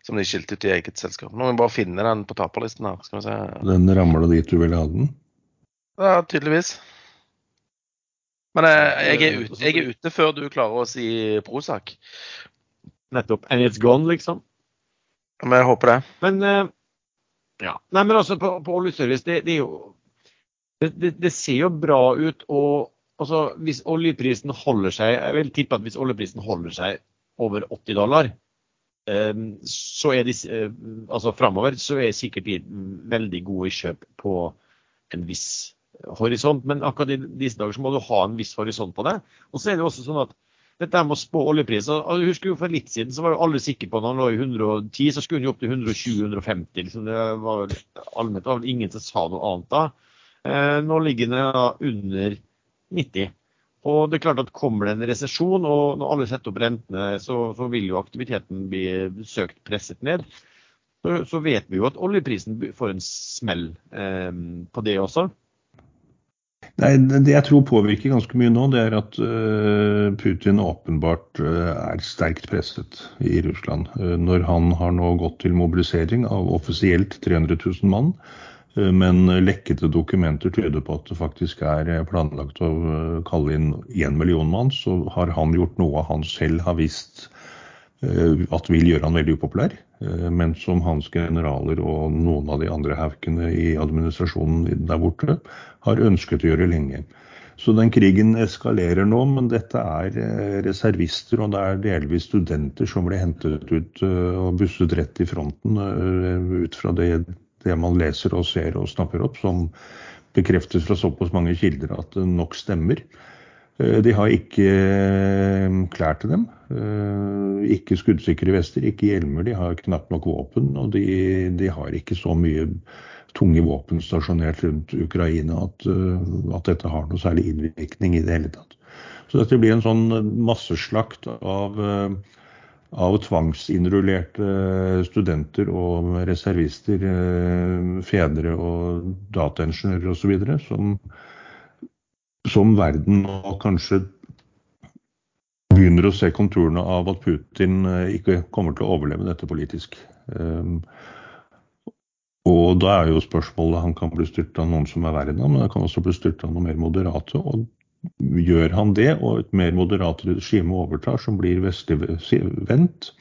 som de skilte ut i eget selskap. Nå må vi bare finne den på taperlisten her. skal vi se. Den ramla dit du ville ha den? Ja, tydeligvis. Men jeg, jeg er, ute, jeg er ute før du klarer å si Prozac. Nettopp. And it's gone, liksom. Men jeg håper det. Men eh, ja. Nei, men altså, på, på oljeservice, det, det er jo det, det, det, ser jo bra ut. og altså, Hvis oljeprisen holder seg Jeg vil tippe at hvis oljeprisen holder seg over 80 dollar, eh, så er de, eh, altså framover så er sikkert de veldig gode i kjøp på en viss horisont. Men akkurat i disse dager så må du ha en viss horisont på det. Og så er det også sånn at dette med å spå oljepris og husker jo For litt siden så var jo alle sikre på at han lå i 110, så skulle han jo opp til 120-150. Liksom. Det var allment det var ingen som sa noe annet da. Eh, nå ligger han under 90. Og det er klart at Kommer det en resesjon, og når alle setter opp rentene, så, så vil jo aktiviteten bli søkt presset ned. Så, så, vet vi jo at oljeprisen får en smell eh, på det også. Nei, Det jeg tror påvirker ganske mye nå, det er at uh, Putin åpenbart uh, er sterkt presset i Russland. Uh, når han har nå gått til mobilisering av offisielt 300 000 mann, men lekkede dokumenter tyder på at det faktisk er planlagt å kalle inn én million mann, så har han gjort noe han selv har visst at vil gjøre han veldig upopulær. Men som hans generaler og noen av de andre haukene i administrasjonen der borte har ønsket å gjøre lenge. Så den krigen eskalerer nå, men dette er eh, reservister og det er delvis studenter som ble hentet ut eh, og busset rett i fronten eh, ut fra det, det man leser og ser og snapper opp, som bekreftes fra såpass mange kilder at det nok stemmer. De har ikke klær til dem. Ikke skuddsikre vester, ikke hjelmer. De har knapt nok våpen. Og de, de har ikke så mye tunge våpen stasjonert rundt Ukraina at, at, dette har noe særlig innvirkning i det hele tatt. Så dette blir en sånn masseslakt av, uh, av tvangsinnrullerte studenter og reservister, uh, fedre og dataingeniører osv. Som, som verden nå kanskje begynner å se konturene av at Putin ikke kommer til å overleve dette politisk. Um, og da er jo spørsmålet Han kan bli styrta av noen som er verre enn ham, men han kan også bli styrta av noe mer moderate. og Gjør han det, og et mer moderat regime overtar, som blir vestligvendt,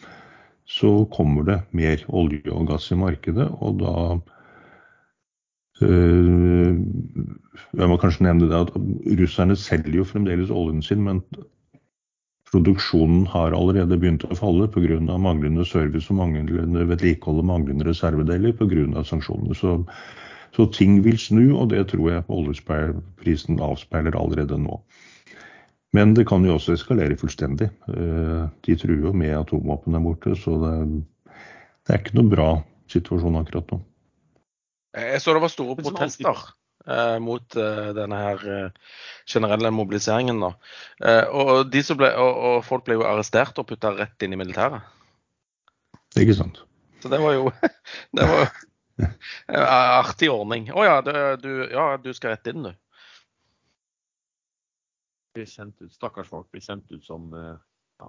så kommer det mer olje og gass i markedet, og da øh, Jeg må kanskje nevne det at russerne selger jo fremdeles oljen sin, men Produksjonen har allerede begynt å falle pga. manglende service og manglende vedlikehold og manglende reservedeler pga. sanksjonene. Så, så, ting vil snu, og det tror jeg oljeprisen avspeiler allerede nå. Men det kan jo også eskalere fullstendig. Eh, de truer jo med atomvåpen der borte, så det, det er ikke noe bra situasjon akkurat nå. Jeg så det var store protester eh, mot eh, denne her eh, generelle mobiliseringen. Da. Eh, og, ble, og, folk ble jo arrestert og putta rett inn i militæret. Er ikke sant. Så det var jo det var artig ordning. Å ja, du, ja, du skal rett inn, du. Blir sendt ut, Stakkars folk blir sendt ut som ja,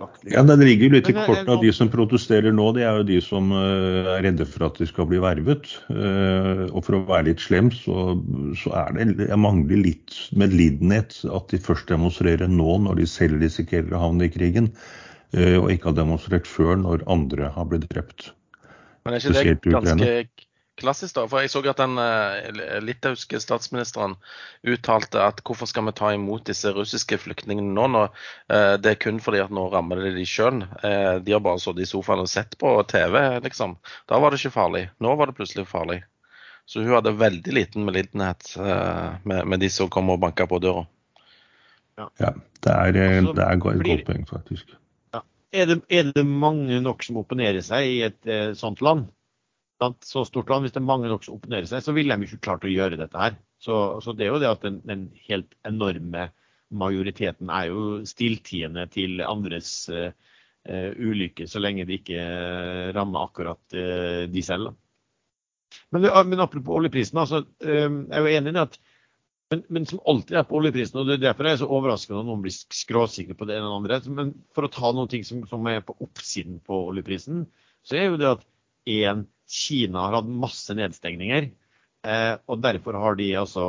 ja, ja, Det ligger jo litt i kortene av de som protesterer nå. Det er jo de som uh, er redde for at de skal bli vervet. Og for å være litt slem, så, så er det Jeg mangler litt medlidenhet at de først demonstrerer nå, når de selv risikerer å havne i krigen, og ikke har demonstrert før, når andre har blitt drept. Men er ikke det ganske klassisk, da. For jeg så at den uh, litauiske statsministeren uttalte at hvorfor skal vi ta imot disse russiske flyktningene nå, når uh, det er kun fordi at nå rammer det de sjøl. Uh, de har bare sittet i sofaen og sett på TV, liksom. Da var det ikke farlig. Nå var det plutselig farlig. Så hun hadde veldig liten medlidenhet med, med, de som kom og banka på døra. Ja, ja det er, altså, det er et godt poeng, faktisk. Er, det, er, det, mange nok som opponerer seg i et sånt land? så stort land, hvis det er mange nok som opponerer seg, så ville de ikke klart å gjøre dette her. Så, så det er jo det at den, den, helt enorme majoriteten er jo stilltiende til andres eh, ulykke, så lenge det ikke uh, rammer akkurat eh, de selv. Men, men, apropos oljeprisen, altså, jeg er jo enig i at men, men, som alltid er på oljeprisen, og det er derfor er så overraskende når noen blir skråsikre på det ene eller andre. Men for å ta noe som, som er på oppsiden på oljeprisen, så er jo det at én Kina har hatt masse nedstengninger. Eh, og derfor har de altså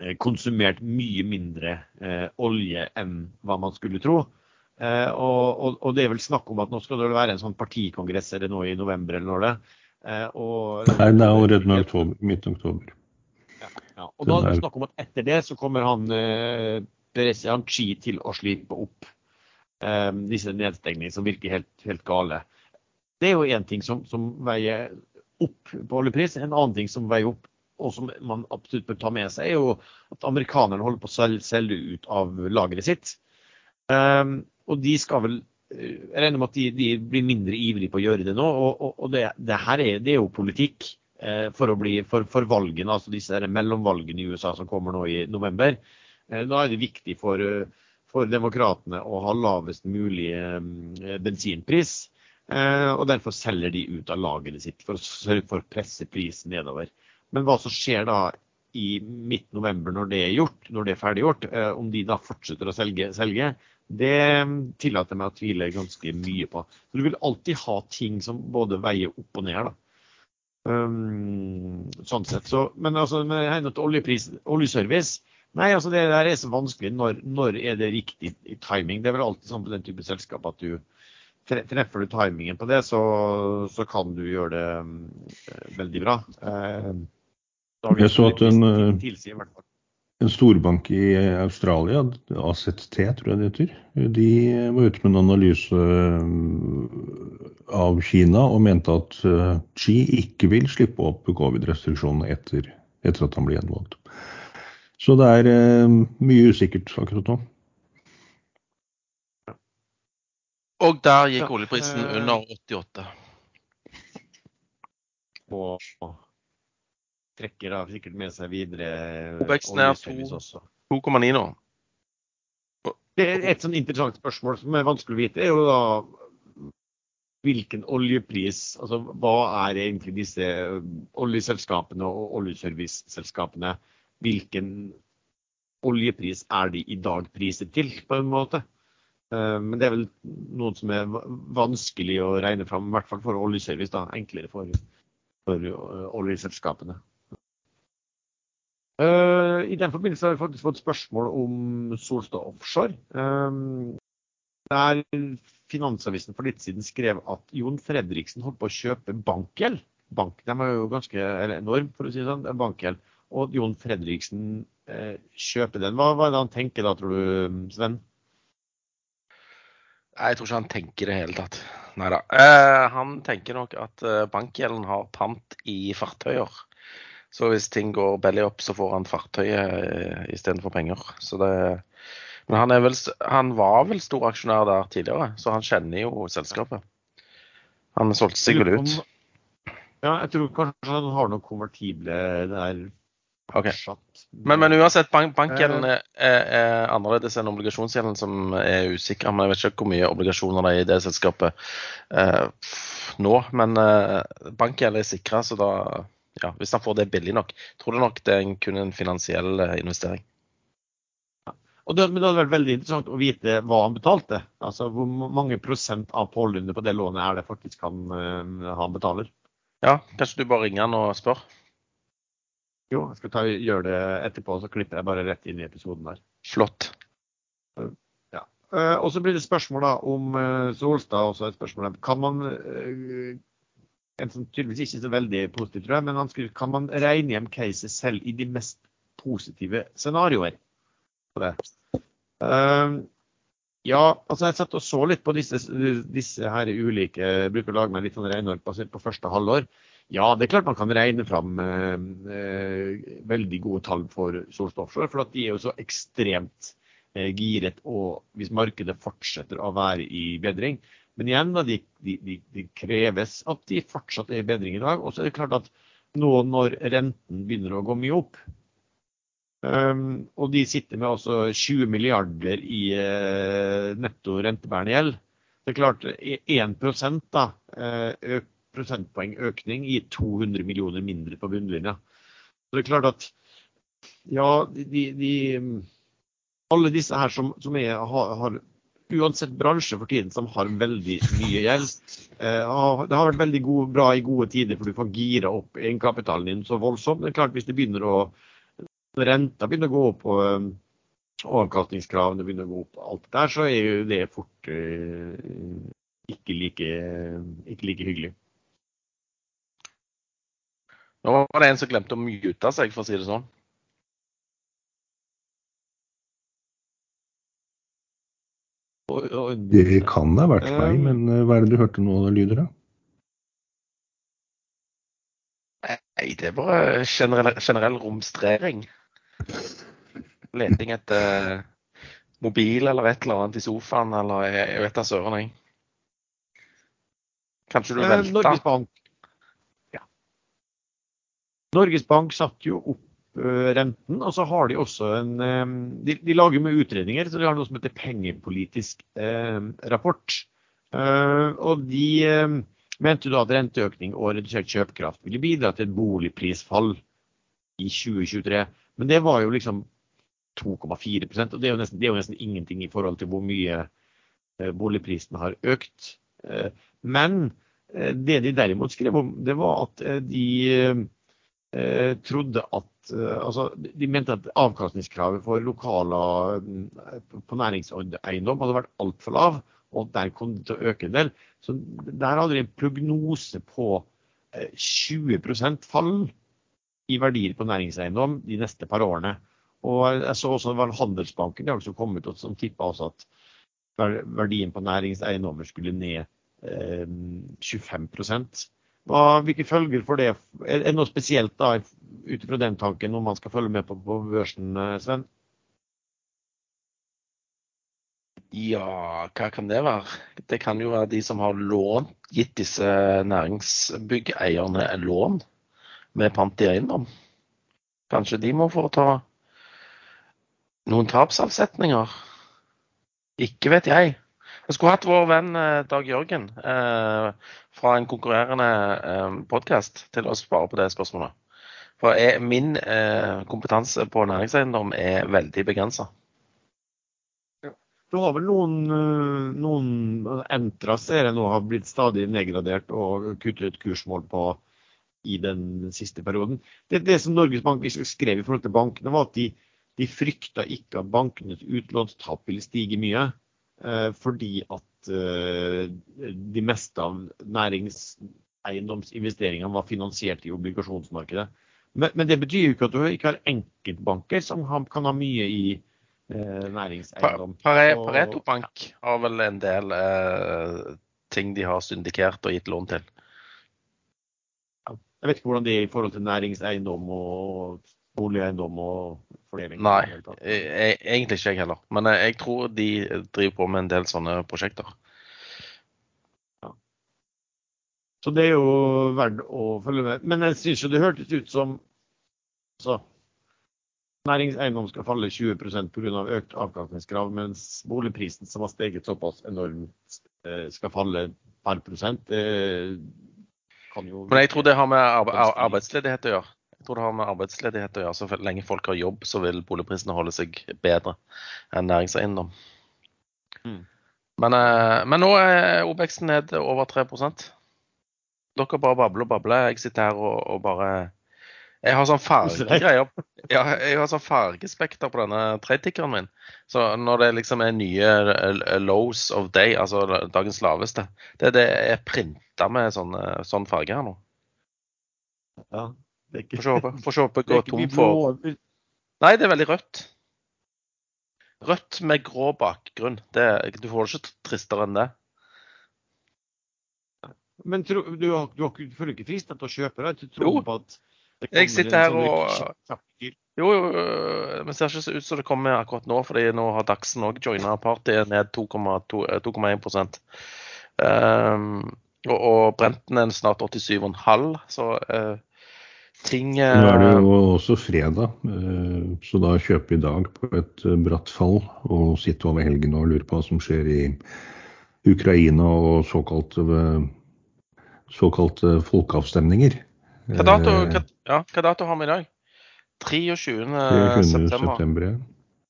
eh, konsumert mye mindre eh, olje enn hva man skulle tro. Eh, og, og, og, det er vel snakk om at nå skal det være en sånn partikongress eller noe i november eller når det. Eh, og, Nei, det er allerede midt oktober. Ja. Og da er det snakk om at etter det så kommer han eh, Chi til å slipe opp eh, disse nedstengningene som virker helt, helt gale. Det er jo én ting som, som, veier opp på oljepris. En annen ting som veier opp, og som man absolutt bør ta med seg, er jo at amerikanerne holder på å selge ut av lageret sitt. Um, og de skal vel eh, Jeg regner med at de, de, blir mindre ivrige på å gjøre det nå. Og, og, og det, det, her er, det er jo politikk eh, for, bli, for, for, valgene, altså disse mellomvalgene i USA som kommer nå i november. Eh, da er det viktig for, eh, for demokratene å ha lavest mulig bensinpris. Og derfor selger de ut av lagene sitt for å sørge for å presse prisen nedover. Men hva som skjer da i midt-november når det er gjort, når det er ferdiggjort, om de da fortsetter å selge, selge det tillater meg å tvile ganske mye på. Så Du vil alltid ha ting som både veier opp og ned. da. Um, sånn sett. Så, men altså, med hensyn til oljepris, oljeservice Nei, altså det der er så vanskelig. Når, når er det riktig timing? Det er vel alltid sånn på den type selskap at du Treffer du timingen på det, så, så kan du gjøre det um, veldig bra. Uh, jeg så at en, en, storbank i Australia, AZT tror jeg det heter, de var ute med en analyse eh, av Kina og mente at Xi ikke vil slippe opp covid-restriksjonene etter, etter, at han blir gjenvalgt. Så det er mye usikkert akkurat nå. Og der gikk oljeprisen under 88. Og trekker da sikkert med seg videre Veksten er 2,9 nå. Det er et sånn interessant spørsmål som er vanskelig å vite, er jo da hvilken oljepris Altså hva er egentlig disse oljeselskapene og oljeserviceselskapene? Hvilken oljepris er de i dag priset til, på en måte? Eh, men det er vel noe som er vanskelig å regne fram, i hvert fall for oljeservice. da, Enklere for, for eh, oljeselskapene. Uh, I den forbindelse har vi faktisk fått spørsmål om Solstad Offshore. Um, der Finansavisen for litt siden skrev at Jon Fredriksen holdt på å kjøpe bankgjeld. Bank, de er jo ganske enorm, for å si det sånn, bankgjeld. Og Jon Fredriksen uh, kjøper den. Hva, hva er det han tenker da, tror du, Sven? Jeg tror ikke han tenker det hele tatt. Nei da. Uh, han tenker nok at eh, bankgjelden har pant i fartøyer. Så hvis ting går belly up, så får han fartøyet eh, istedenfor penger. Så det, men han, vel, han, var vel stor aksjonær der tidligere, så han kjenner jo selskapet. Han solgte seg vel ut. Ja, jeg tror kanskje han har noen konvertible der Okay. Men, men, uansett, bank, bankgjelden er, er, er, annerledes enn obligasjonsgjelden, som er usikker. Men jeg vet ikke hvor mye obligasjoner det er i det selskapet eh, nå. Men eh, bankgjeld er sikra, så da ja, hvis han får det billig nok, tror du nok det er kun en finansiell eh, investering. Og det, men det hadde vært veldig interessant å vite hva han betalte. Altså Hvor mange prosent av pålønnet på det lånet er det faktisk han, uh, han betaler? Ja, kanskje du bare ringer han og spør? Jo, jeg skal ta, gjøre det etterpå, så klipper jeg bare rett inn i episoden der. Flott. Ja. Eh, og så blir det spørsmål da om eh, Solstad. også et spørsmål. Kan man eh, en som tydeligvis ikke er så veldig positiv, tror jeg, men han skriver kan man regne hjem caset selv i de mest positive scenarioer. Uh, ja, altså jeg satt og så litt på disse, disse her ulike Bruker å lage meg litt sånn regneark basert på første halvår. Ja, det er klart man kan regne fram eh, veldig gode tall for Solstad Offshore. For de er jo så ekstremt eh, giret og hvis markedet fortsetter å være i bedring. Men igjen, da, de, de, de, kreves at de fortsatt er i bedring i dag. Og så er det klart at nå når renten begynner å gå mye opp, um, og de sitter med altså 20 milliarder i uh, netto rentebærende gjeld, det er klart 1 prosent, da, øk, prosentpoeng økning gir 200 millioner mindre på bunnlinja. Så det er klart at ja, de, de, alle disse her som, som er, har, har, uansett bransje for tiden som har veldig mye gjeld. Eh, det har vært veldig gode, bra i gode tider, for du får gira opp egenkapitalen din så voldsomt. Det er klart Hvis det begynner å renta begynner å gå opp og um, avkastningskravene begynner å gå opp, alt der, så er jo det fort uh, ikke, like, ikke like hyggelig. Nå var det en som glemte å mute seg, for å si det sånn. Og, og, Det kan ha vært meg, Um, men eh, hva er det du hørte nå av lyder da? Nei, det er bare generell, generell romstrering. Leting etter mobil eller et eller annet i sofaen, eller jeg, jeg vet da søren, jeg. Kanskje du Eh, velta? Norges Bank. Ja. Norges Bank satte jo opp eh, renten, og så har de også en de, de lager med utredninger, så de har noe som heter pengepolitisk eh, rapport. Eh, og de eh, mente da at renteøkning og redusert kjøpekraft ville bidra til et boligprisfall i 2023. Men det var jo liksom 2,4 og det er, nesten, det er jo nesten ingenting i forhold til hvor mye boligprisene har økt. Men det de derimot skrev om, det var at de trodde at eh, Altså, de mente at avkastningskravet for lokaler eh, på næringseiendom hadde vært altfor lav, og at der kom det til å øke en del. Så der hadde de en prognose på eh, 20% fall i verdier på næringseiendom de neste par årene. Og jeg så også det var Handelsbanken det har kom kommet og som tippa også at verdien på næringseiendommer skulle ned eh, 25 Hva, Hvilke følger for det? Er det noe spesielt da, ut fra den tanken når man skal følge med på, på børsen, eh, Sven? Ja, hva kan det være? Det kan jo være de som har lån, gitt disse næringsbyggeierne lån med pant i eiendom. Kanskje de må foreta noen tapsavsetninger? Ikke vet jeg. Jeg skulle hatt vår venn eh, Dag Jørgen eh, fra en konkurrerende eh, podkast til å svare på det spørsmålet. For jeg, min eh, kompetanse på næringseiendom er veldig begrensa. Du har vel noen, eh, noen entra serier nå har blitt stadig nedgradert og kuttet kursmål på i den siste perioden. Det, det som Norges Bank skrev i forhold til bankene, var at de, de frykta ikke at bankenes utlånstap ville stige mye. Eh, fordi at eh, de meste av næringseiendomsinvesteringene var finansiert i obligasjonsmarkedet. Men, men det betyr jo ikke at du ikke har enkeltbanker som kan ha mye i eh, næringseiendom. Pareto Bank har vel en del eh, ting de har syndikert og gitt lån til. Jeg vet ikke hvordan det er i forhold til næringseiendom og boligeiendom og fordeling. Nei, e- e- egentlig ikke jeg heller. Men eh, jeg tror de driver på med en del sånne prosjekter. Så det er jo verdt å følge med. Men jeg syns jo det hørtes ut som så, næringseiendom skal falle 20% pga. økt avkastningskrav, mens boligprisen, som har steget såpass enormt, eh, skal falle par prosent. Det kan jo Men jeg tror det har med arbeidsledighet å gjøre. Jeg tror det har med arbeidsledighet å gjøre. Så lenge folk har jobb, så vil boligprisene holde seg bedre enn næringseiendom. Mm. Men, eh, men nå er OBX-en ned over 3% Dere bare babler og babler. Jeg sitter her og, og bare Jeg har sånn fargegreier. Ja, jeg har sånn fargespekter på denne trade-tickeren min. Så når det liksom er nye eh, lows of day, altså dagens laveste, det, er det jeg printa med sånn, sånn farge her nå. Ja, Får se håpe- det går tom for Nei, det er veldig rødt. Rødt med grå bakgrunn. Det, du får det ikke tristere enn det. Men tro, du, har, du, har, føler ikke fristet til å kjøpe det? Du tror Jo. på at Jeg sitter her sånn og- Jo, jo, øh, men ser ikke så ut som det kommer akkurat nå, fordi nå har Dagsen òg joina partyet ned 2,2 eh, 2,1 um, og, og Brenten er snart 87,5, så eh, ting eh, Nå er det jo også fredag, eh, så da kjøpe i dag på et eh, bratt fall og sitte over helgen og lure på hva som skjer i Ukraina og såkalte, eh, såkalte folkeavstemninger. hva, dato, Eh, hva, ja, hva dato har vi i dag? 23. 23. september. september. ja.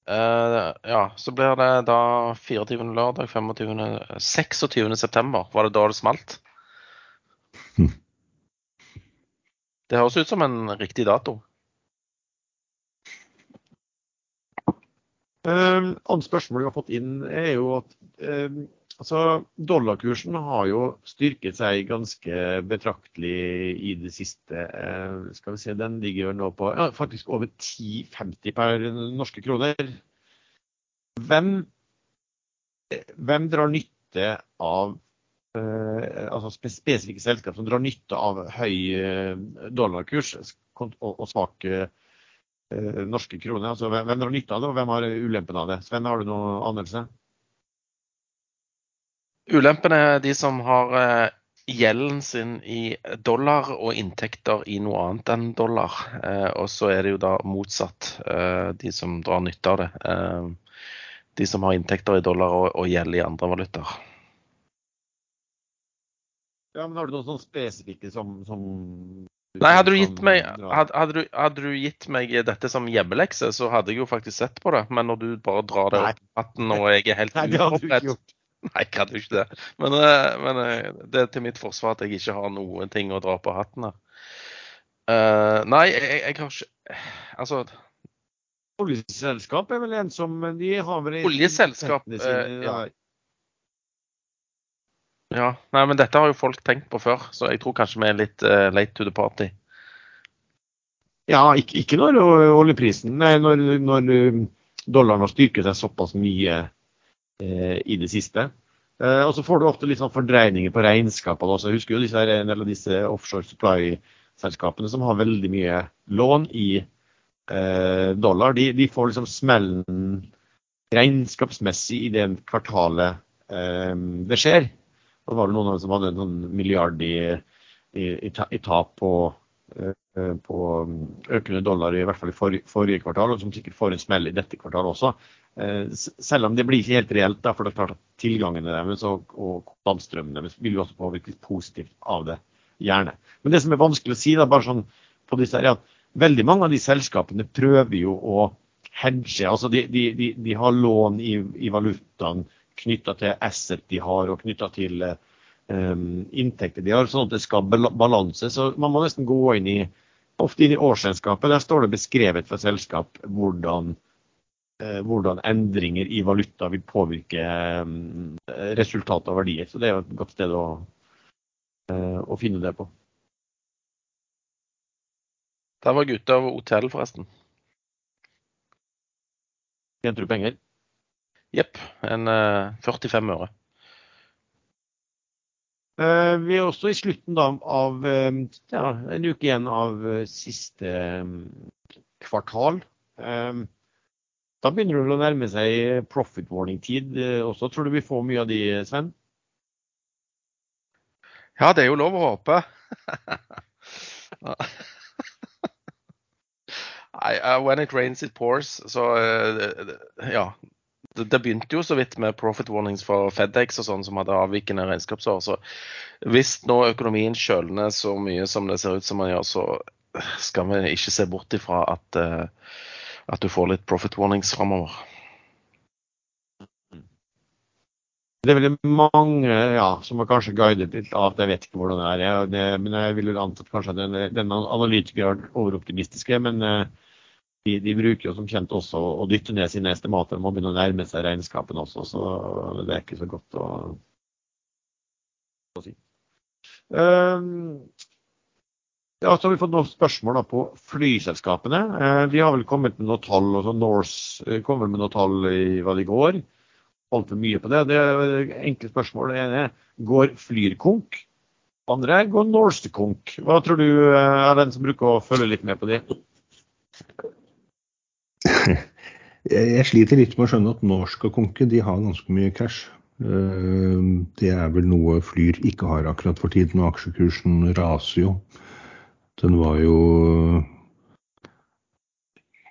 Eh, ja, så blir det da 24. lørdag, 25. 26. september. Var det da det smalt? Det høres ut som en riktig dato. Um, annet spørsmål vi har fått inn, er jo at um, altså, dollarkursen har jo styrket seg ganske betraktelig i det siste. Uh, skal vi se, Den ligger nå på ja, faktisk over 10,50 per norske kroner. Hvem, hvem drar nytte av altså spesifikke selskap som drar nytte av høy uh, dollarkurs og, svak Eh, norske kroner. Altså, hvem drar nytte av det, og hvem har ulempen av det? Sven, har du noen anelse? Ulempen er de som har eh, gjelden sin i dollar og inntekter i noe annet enn dollar. Eh, og så er det jo da motsatt, de som drar nytte av det. De som har inntekter i dollar og gjeld i andre valutaer. Ja, men Har du noen sånn spesifikke som, som Nei, hadde du, gitt meg, hadde, hadde, du, hadde du gitt meg dette som hjemmelekse, så hadde jeg jo faktisk sett på det. Men når du bare drar det opp hatten og jeg er helt uforberedt Nei, jeg hadde jo ikke det. Men, eh, men, eh, det er til mitt forsvar at jeg ikke har noen ting å dra på hatten her. Uh, nei, jeg, jeg, har ikke Altså Oljeselskap er vel en som De har vel Oljeselskap, uh, ja. Ja, nei, men dette har jo folk tenkt på før, så jeg tror kanskje vi er litt uh, late to the party. Ja, ikke, ikke når oljeprisen Nei, når, når um, dollaren har styrket seg såpass mye eh, i det siste. Eh, og så får du ofte litt sånn fordreininger på regnskapene også. Jeg husker jo disse, en del av disse offshore supply-selskapene som har veldig mye lån i eh, dollar. De, de, får liksom smellen regnskapsmessig i det kvartalet eh, det skjer. Det var vel noen som hadde en sånn milliard i, i, i tap på, uh, på, økende dollar, i hvert fall i forrige, kvartal, og som sikkert får en smell i dette kvartalet også. Uh, selv om det blir ikke helt reelt, da, for det er klart at tilgangene deres og, og kontantstrømmene deres vil jo også påvirkes positivt av det. Gjerne. Men det som er vanskelig å si, da, bare sånn på disse her, er at veldig mange av de selskapene prøver jo å hedge. altså De, de, de, de har lån i, i valutaen knytta til asset de har, og knytta til um, inntekter de har, sånn at det skal balanse. Så man må nesten gå inn i ofte inn i årsregnskapet. Der står det beskrevet for selskap hvordan, uh, hvordan endringer i valuta vil påvirke um, resultat og verdier. Så det er jo et godt sted å, uh, å finne det på. Der var gutta av hotell, forresten. Tjente du penger? Jepp. En uh, eh, 45 øre. Uh, vi er også i slutten da, av uh, ja, en uke igjen av siste um, kvartal. da begynner det å nærme seg profit warning-tid også. Tror du vi får mye av de, Sven? Ja, det er jo lov å håpe. Uh, when it rains it pours. Så ja, det, begynte jo så vidt med profit warnings for Fedex og sånn som hadde avvikende regnskapsår. Så hvis nå økonomien kjølner så mye som det ser ut som man gjør, så skal vi ikke se bort ifra at, uh, at du får litt profit warnings framover. Det er veldig mange ja, som har kanskje guidet litt av Jeg vet ikke hvordan det er. Det, men jeg vil anta at kanskje den, den analytikeren er overoptimistiske. Men uh, de, de, bruker jo som kjent også å dytte ned sine estimater. De må begynne å nærme seg regnskapene også, så det er ikke så godt å, å si. Um, ja, så har vi fått noen spørsmål på flyselskapene. De har vel kommet med noen tall. Også Norse uh, kom vel med noen tall i hva det går. Holdt for mye på det. Det er enkle spørsmål. Det ene er går Flyr konk? Andre går Norse konk. Hva tror du uh, er den som bruker å følge litt med på de? Jeg sliter litt med å skjønne at norsk og konke de har ganske mye cash. Eh, det er vel noe Flyr ikke har akkurat for tiden, og aksjekursen raser jo. Den var jo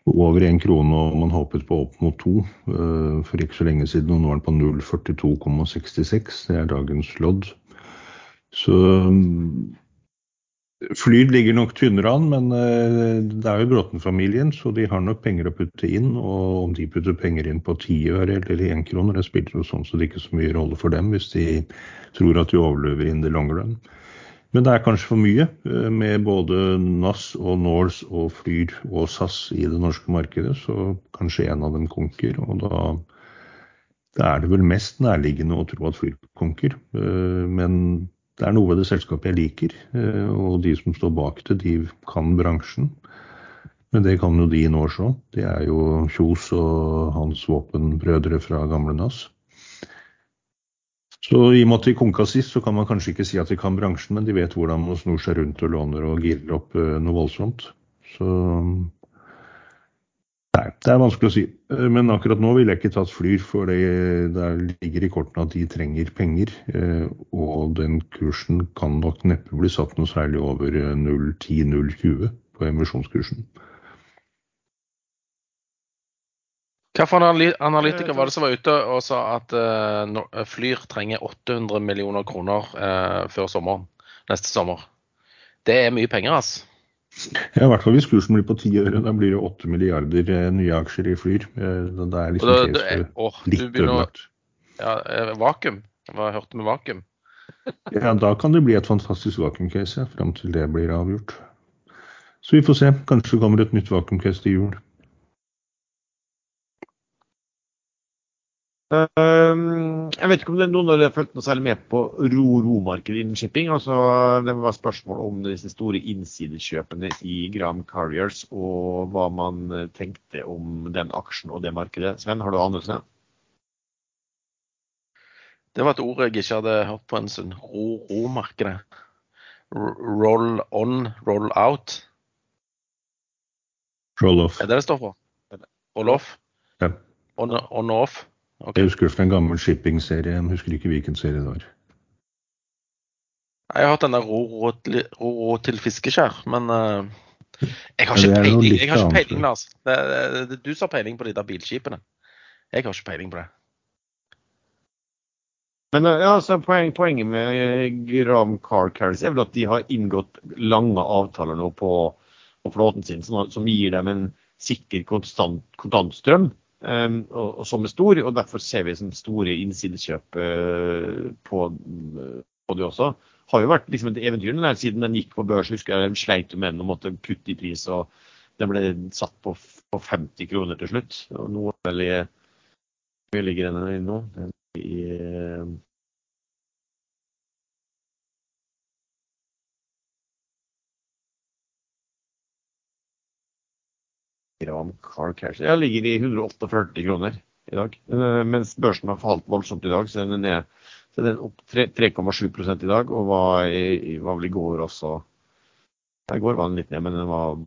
over én krone, og man håpet på opp mot to eh, for ikke så lenge siden. Og nå er den på 0,42,66. Det er dagens lodd. Så Flyr ligger nok tynnere an, men eh, det er jo Bråten-familien, så de har nok penger å putte inn. Og om de putter penger inn på ti øre eller én kroner, det spiller jo sånn så det ikke så mye rolle for dem hvis de tror at de overlever in the long run. Men det er kanskje for mye eh, med både NAS og Norse og Flyr og SAS i det norske markedet, så kanskje en av dem konker. Og da, da er det vel mest nærliggende å tro at Flyr konker. Eh, men det er noe ved det selskapet jeg liker, eh, og de som står bak det, de kan bransjen. Men det kan jo de nå òg. Det er jo Kjos og hans våpenbrødre fra gamle NAS. Så i og med at de konka sist, så kan man kanskje ikke si at de kan bransjen, men de vet hvordan man snor seg rundt og låner og girer opp uh, noe voldsomt. Så Nei, det er vanskelig å si. Uh, men akkurat nå ville jeg ikke tatt Flyr, for det der ligger i kortene at de trenger penger. Uh, og den kursen kan nok neppe bli satt noe særlig over 0,10-0,20 på emisjonskursen. Hvilken analytiker var det som var ute og sa at Flyr trenger 800 millioner kroner før sommeren, neste sommer? Det er mye penger, altså. Ja, I hvert fall hvis kursen blir på ti øre. Da blir det 8 milliarder nye aksjer i Flyr. Det er liksom det, det er, å, litt ødelagt. Ja, vakuum. Hva hørte med vakuum? ja, da kan det bli et fantastisk vakuumcase ja, fram til det blir avgjort. Så vi får se. Kanskje kommer et nytt vakuum-case til jul. Jeg vet ikke om det er noen av dere har fulgt noe særlig med på ro-ro-markedet innen shipping. altså Det var spørsmål om disse store innsidekjøpene i Gram Carriers, og hva man tenkte om den aksjen og det markedet. Sven, har du anelse? Det var et ord jeg ikke hadde hørt på en stund. Ro-ro-markedet. Roll on, roll out. Roll off. Er det det står for? Roll off? Ja. On, on off? Okay. Jeg husker fra en gammel shipping-serie. Jeg husker ikke hvilken serie det var. Jeg har hatt denne der ro, ro, til fiskeskjær, men uh, jeg har ikke peiling, jeg har ikke peiling Lars. Det, det, det, du som har peiling på de der bilskipene. Jeg har ikke peiling på det. Men ja, altså, poen, Poenget med Gram Car Carriers er vel at de har inngått lange avtaler nå på, på flåten sin, som, som gir dem en sikker konstant, kontantstrøm. Um, og, og, som er stor, og derfor ser vi som store innsidekjøp uh, på, uh, på det også. Har jo vært liksom et eventyr den siden den gikk på børs. husker jeg, De sleit jo med den og måtte kutte i pris. og Den ble satt på, på 50 kroner til slutt. og nå vel i, Hvor ligger den i nå? Den i, uh, Carl Cash. Jeg ligger i 148 kroner i dag. Eh, mens børsen har falt voldsomt i dag, så den er så den opp 3,7 i dag. Og var, i, var vel i går også I går var den litt ned, men den var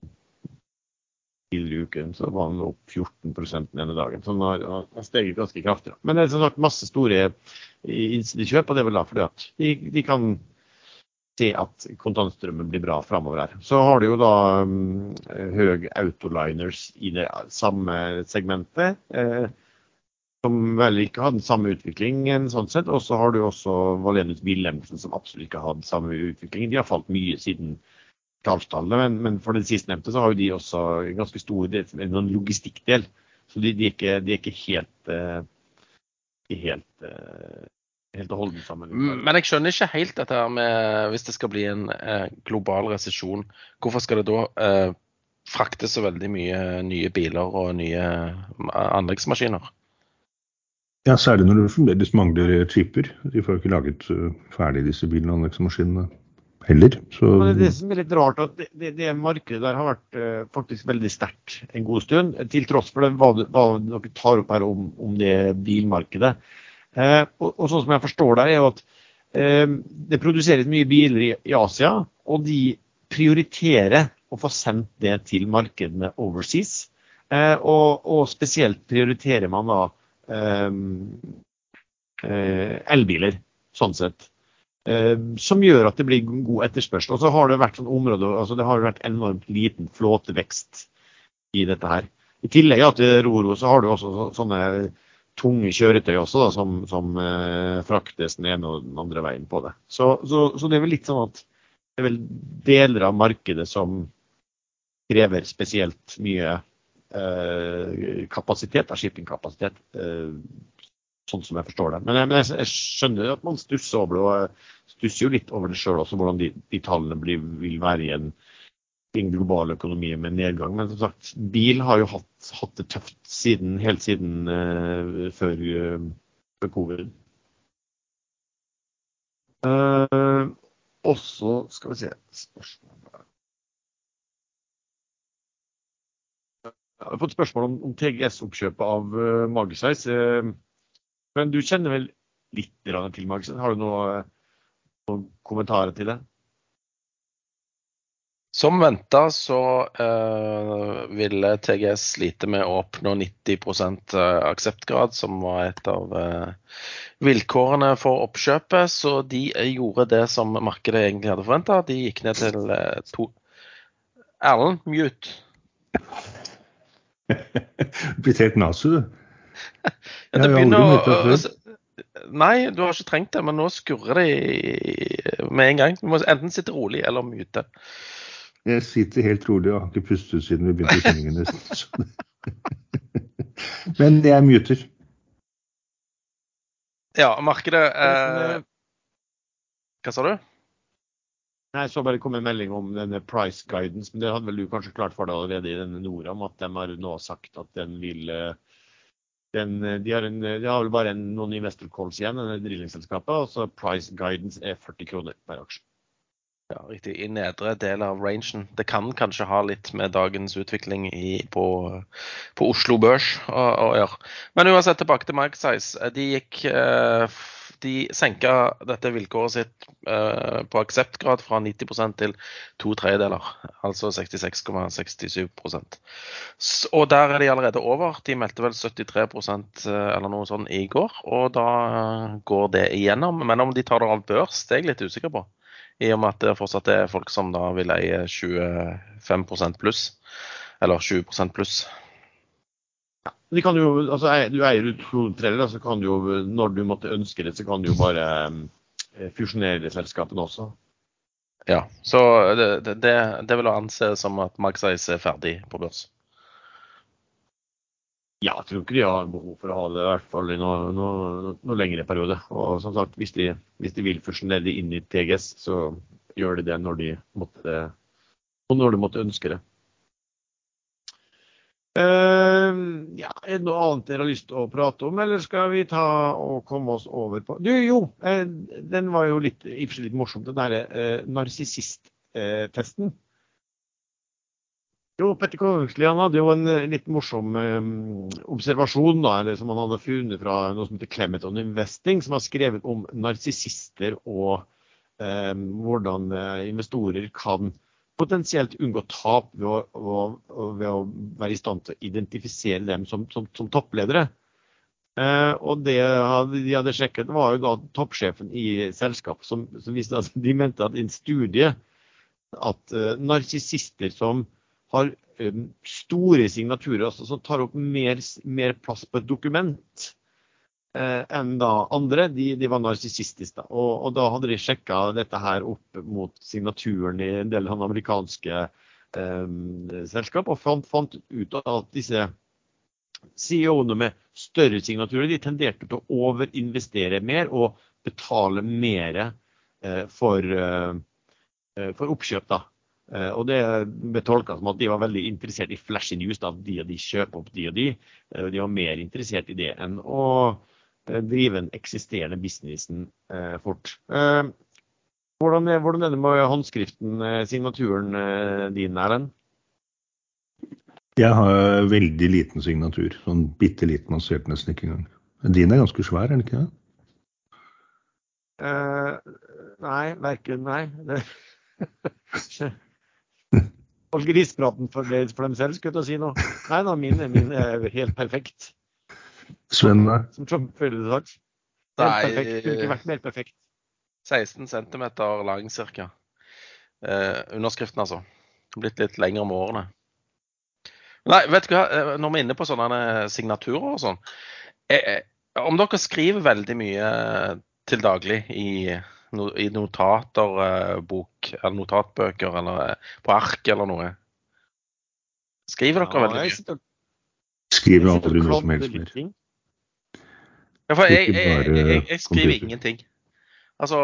tidligere i uken så var den opp 14 den ene dagen. Så den har, har steget ganske kraftig. Men det er sånn sagt masse store innsidekjøp, og det er vel da fordi at de, de kan se at kontantstrømmen blir bra framover her. Så har du jo da um, Høg Autoliners i det samme segmentet. Eh, som vel ikke hadde samme utvikling, sånn sett. Og så har du også Valenus Wilhelmsen, som absolutt ikke har hatt samme utvikling. De har falt mye siden kvartalstallene, men, men, for det sistnevnte så har jo de også en ganske stor en logistikkdel. Så de, de, er ikke, de, er ikke, helt, uh, helt uh, helt og holdent sammen. Men jeg skjønner ikke helt dette her med hvis det skal bli en eh, global resesjon. Hvorfor skal det da eh, frakte så veldig mye nye biler og nye eh, anleggsmaskiner? Ja, Særlig når det fremdeles mangler chipper. De får jo ikke laget uh, ferdig disse bilene og anleggsmaskinene heller. Så... Men det, det som er litt rart, at det, det, det markedet der har vært uh, faktisk veldig sterkt en god stund. Til tross for det hva, hva dere tar opp her om, om det bilmarkedet. Eh, og, og, sånn som jeg forstår det, er jo at eh, det produseres mye biler i, i, Asia, og de prioriterer å få sendt det til markedene overseas. Eh, og, og, spesielt prioriterer man da eh, eh, elbiler, sånn sett. Eh, som gjør at det blir god etterspørsel. Og så har det vært sånn område, altså det har vært enormt liten flåtevekst i dette her. I tillegg ja, til Roro så har du også sånne tunge kjøretøy også, da, som, som eh, fraktes den ene og den andre veien på det. Så, så, så, det er vel litt sånn at det er vel deler av markedet som krever spesielt mye eh, kapasitet, av shippingkapasitet. Eh, sånn som jeg forstår det. Men, men jeg, jeg skjønner at man stusser over det. og stusser jo litt over det sjøl også, hvordan de, de tallene blir, vil være i en, i globale global økonomi med nedgang. Men som sagt, bil har jo hatt, hatt det tøft siden, helt siden uh, før, uh, covid. Uh, også skal vi se spørsmål Jeg har fått spørsmål om, om TGS-oppkjøpet av uh, Magesveis. Men du kjenner vel litt til Magesveis? Har du noe, noen kommentarer til det? Som venta så uh, ville TGS slite med å oppnå 90% akseptgrad, som var et av uh, vilkårene for oppkjøpet. Så de gjorde det som markedet egentlig hadde forventa. De gikk ned til uh, to Erlend, mute. Blitt helt nasu, du. Ja, det begynner å Nei, du har ikke trengt det, men nå skurrer det med en gang. Du må enten sitte rolig eller mute. Jeg sitter helt rolig og har ikke pustet siden vi begynte sendingen nesten. men jeg muter. Ja, markedet eh... Hva sa du? Nei, så bare kom en melding om denne price guidance, men det hadde vel du kanskje klart for deg allerede i denne Noram, at de har nå sagt at den vil den, de, har en, de, har vel bare en, noen investor calls igjen, denne drillingselskapet, og så price guidance er 40 kroner per aksje. Ja, riktig. I nedre del av rangen. Det kan kanskje ha litt med dagens utvikling i, på, på, Oslo Børs å, gjøre. Men uansett, tilbake til Magsize. De gikk eh, de senka dette vilkåret sitt uh, på akseptgrad fra 90% til to tredjedeler, altså 66,67% Og der er de allerede over. De meldte vel 73 eh, eller noe sånt i går, og da går det igjennom. Men om de tar det av børs, det er jeg litt usikker på. I og med at det fortsatt er folk som da vil eie 25% pluss, eller 20% pluss. De kan jo, altså, du eier to tredjedeler, så kan du jo, når du måtte ønske det, så kan du jo bare eh, fusjonere selskapene også. Ja, så det, det, det vil anse som at Magsize er ferdig på børs? Ja, jeg tror ikke de har behov for å ha det i hvert fall i noe, noe, noe lengre periode. Og som sagt, hvis de, hvis de vil fusjonere inn i TGS, så gjør de det når de måtte, når de måtte ønske det. Uh, ja, er det noe annet dere har lyst til å prate om, eller skal vi ta og komme oss over på Du, jo, uh, den var jo litt, litt morsom, den derre uh, narsissist-testen. Jo, Petter Kongsli han hadde jo en litt morsom um, observasjon da, eller som han hadde funnet fra noe som heter Clemeton Investing, som har skrevet om narsissister og um, hvordan investorer kan potensielt unngå tap ved å, ved å, være i stand til å identifisere dem som, som, som toppledere. Eh, og det de hadde sjekket, var jo da toppsjefen i selskapet som, som viste at de mente at i en studie at uh, narsissister som har um, store signaturer, altså som tar opp mer, mer plass på et dokument, Eh, enn da andre. De, de var narsissistiske. Og, og, da hadde de sjekka dette her opp mot signaturen i en del amerikanske eh, selskap, og fant, fant, ut at disse CEO-ene med større signaturer de tenderte til å overinvestere mer og betale mer eh, for, eh, eh, for, oppkjøp. da. Eh, og Det ble tolka som at de var veldig interessert i flashy news. da, De og de kjøper opp de og de. De var mer interessert i det enn å Eh, drive den eksisterende businessen eh, fort. Eh, hvordan, hvordan, er det med håndskriften, signaturen din, Erlend? Jeg har veldig liten signatur. Sånn bitte liten, han ser den nesten ikke engang. Din er ganske svær, er den ikke det? Uh, nei, verken Nei. Hold grispraten for, for, dem selv, skulle jeg si noe. Nei da, min, min er helt perfekt. Sven, Som Trump ville sagt. Helt perfekt. Kunne ikke vært mer perfekt. 16 cm lang ca. Eh, underskriften, altså. Blitt litt lengre med årene. Nei, vet du hva, eh, når vi er inne på sånne signaturer og sånn eh, eh, Om dere skriver veldig mye til daglig i, i notater, bok, eller notatbøker eller på ark eller noe Skriver dere ja, veldig mye? Skriver aldri noe som helst mer. Ja, for jeg, jeg, jeg, jeg skriver ingenting. Altså,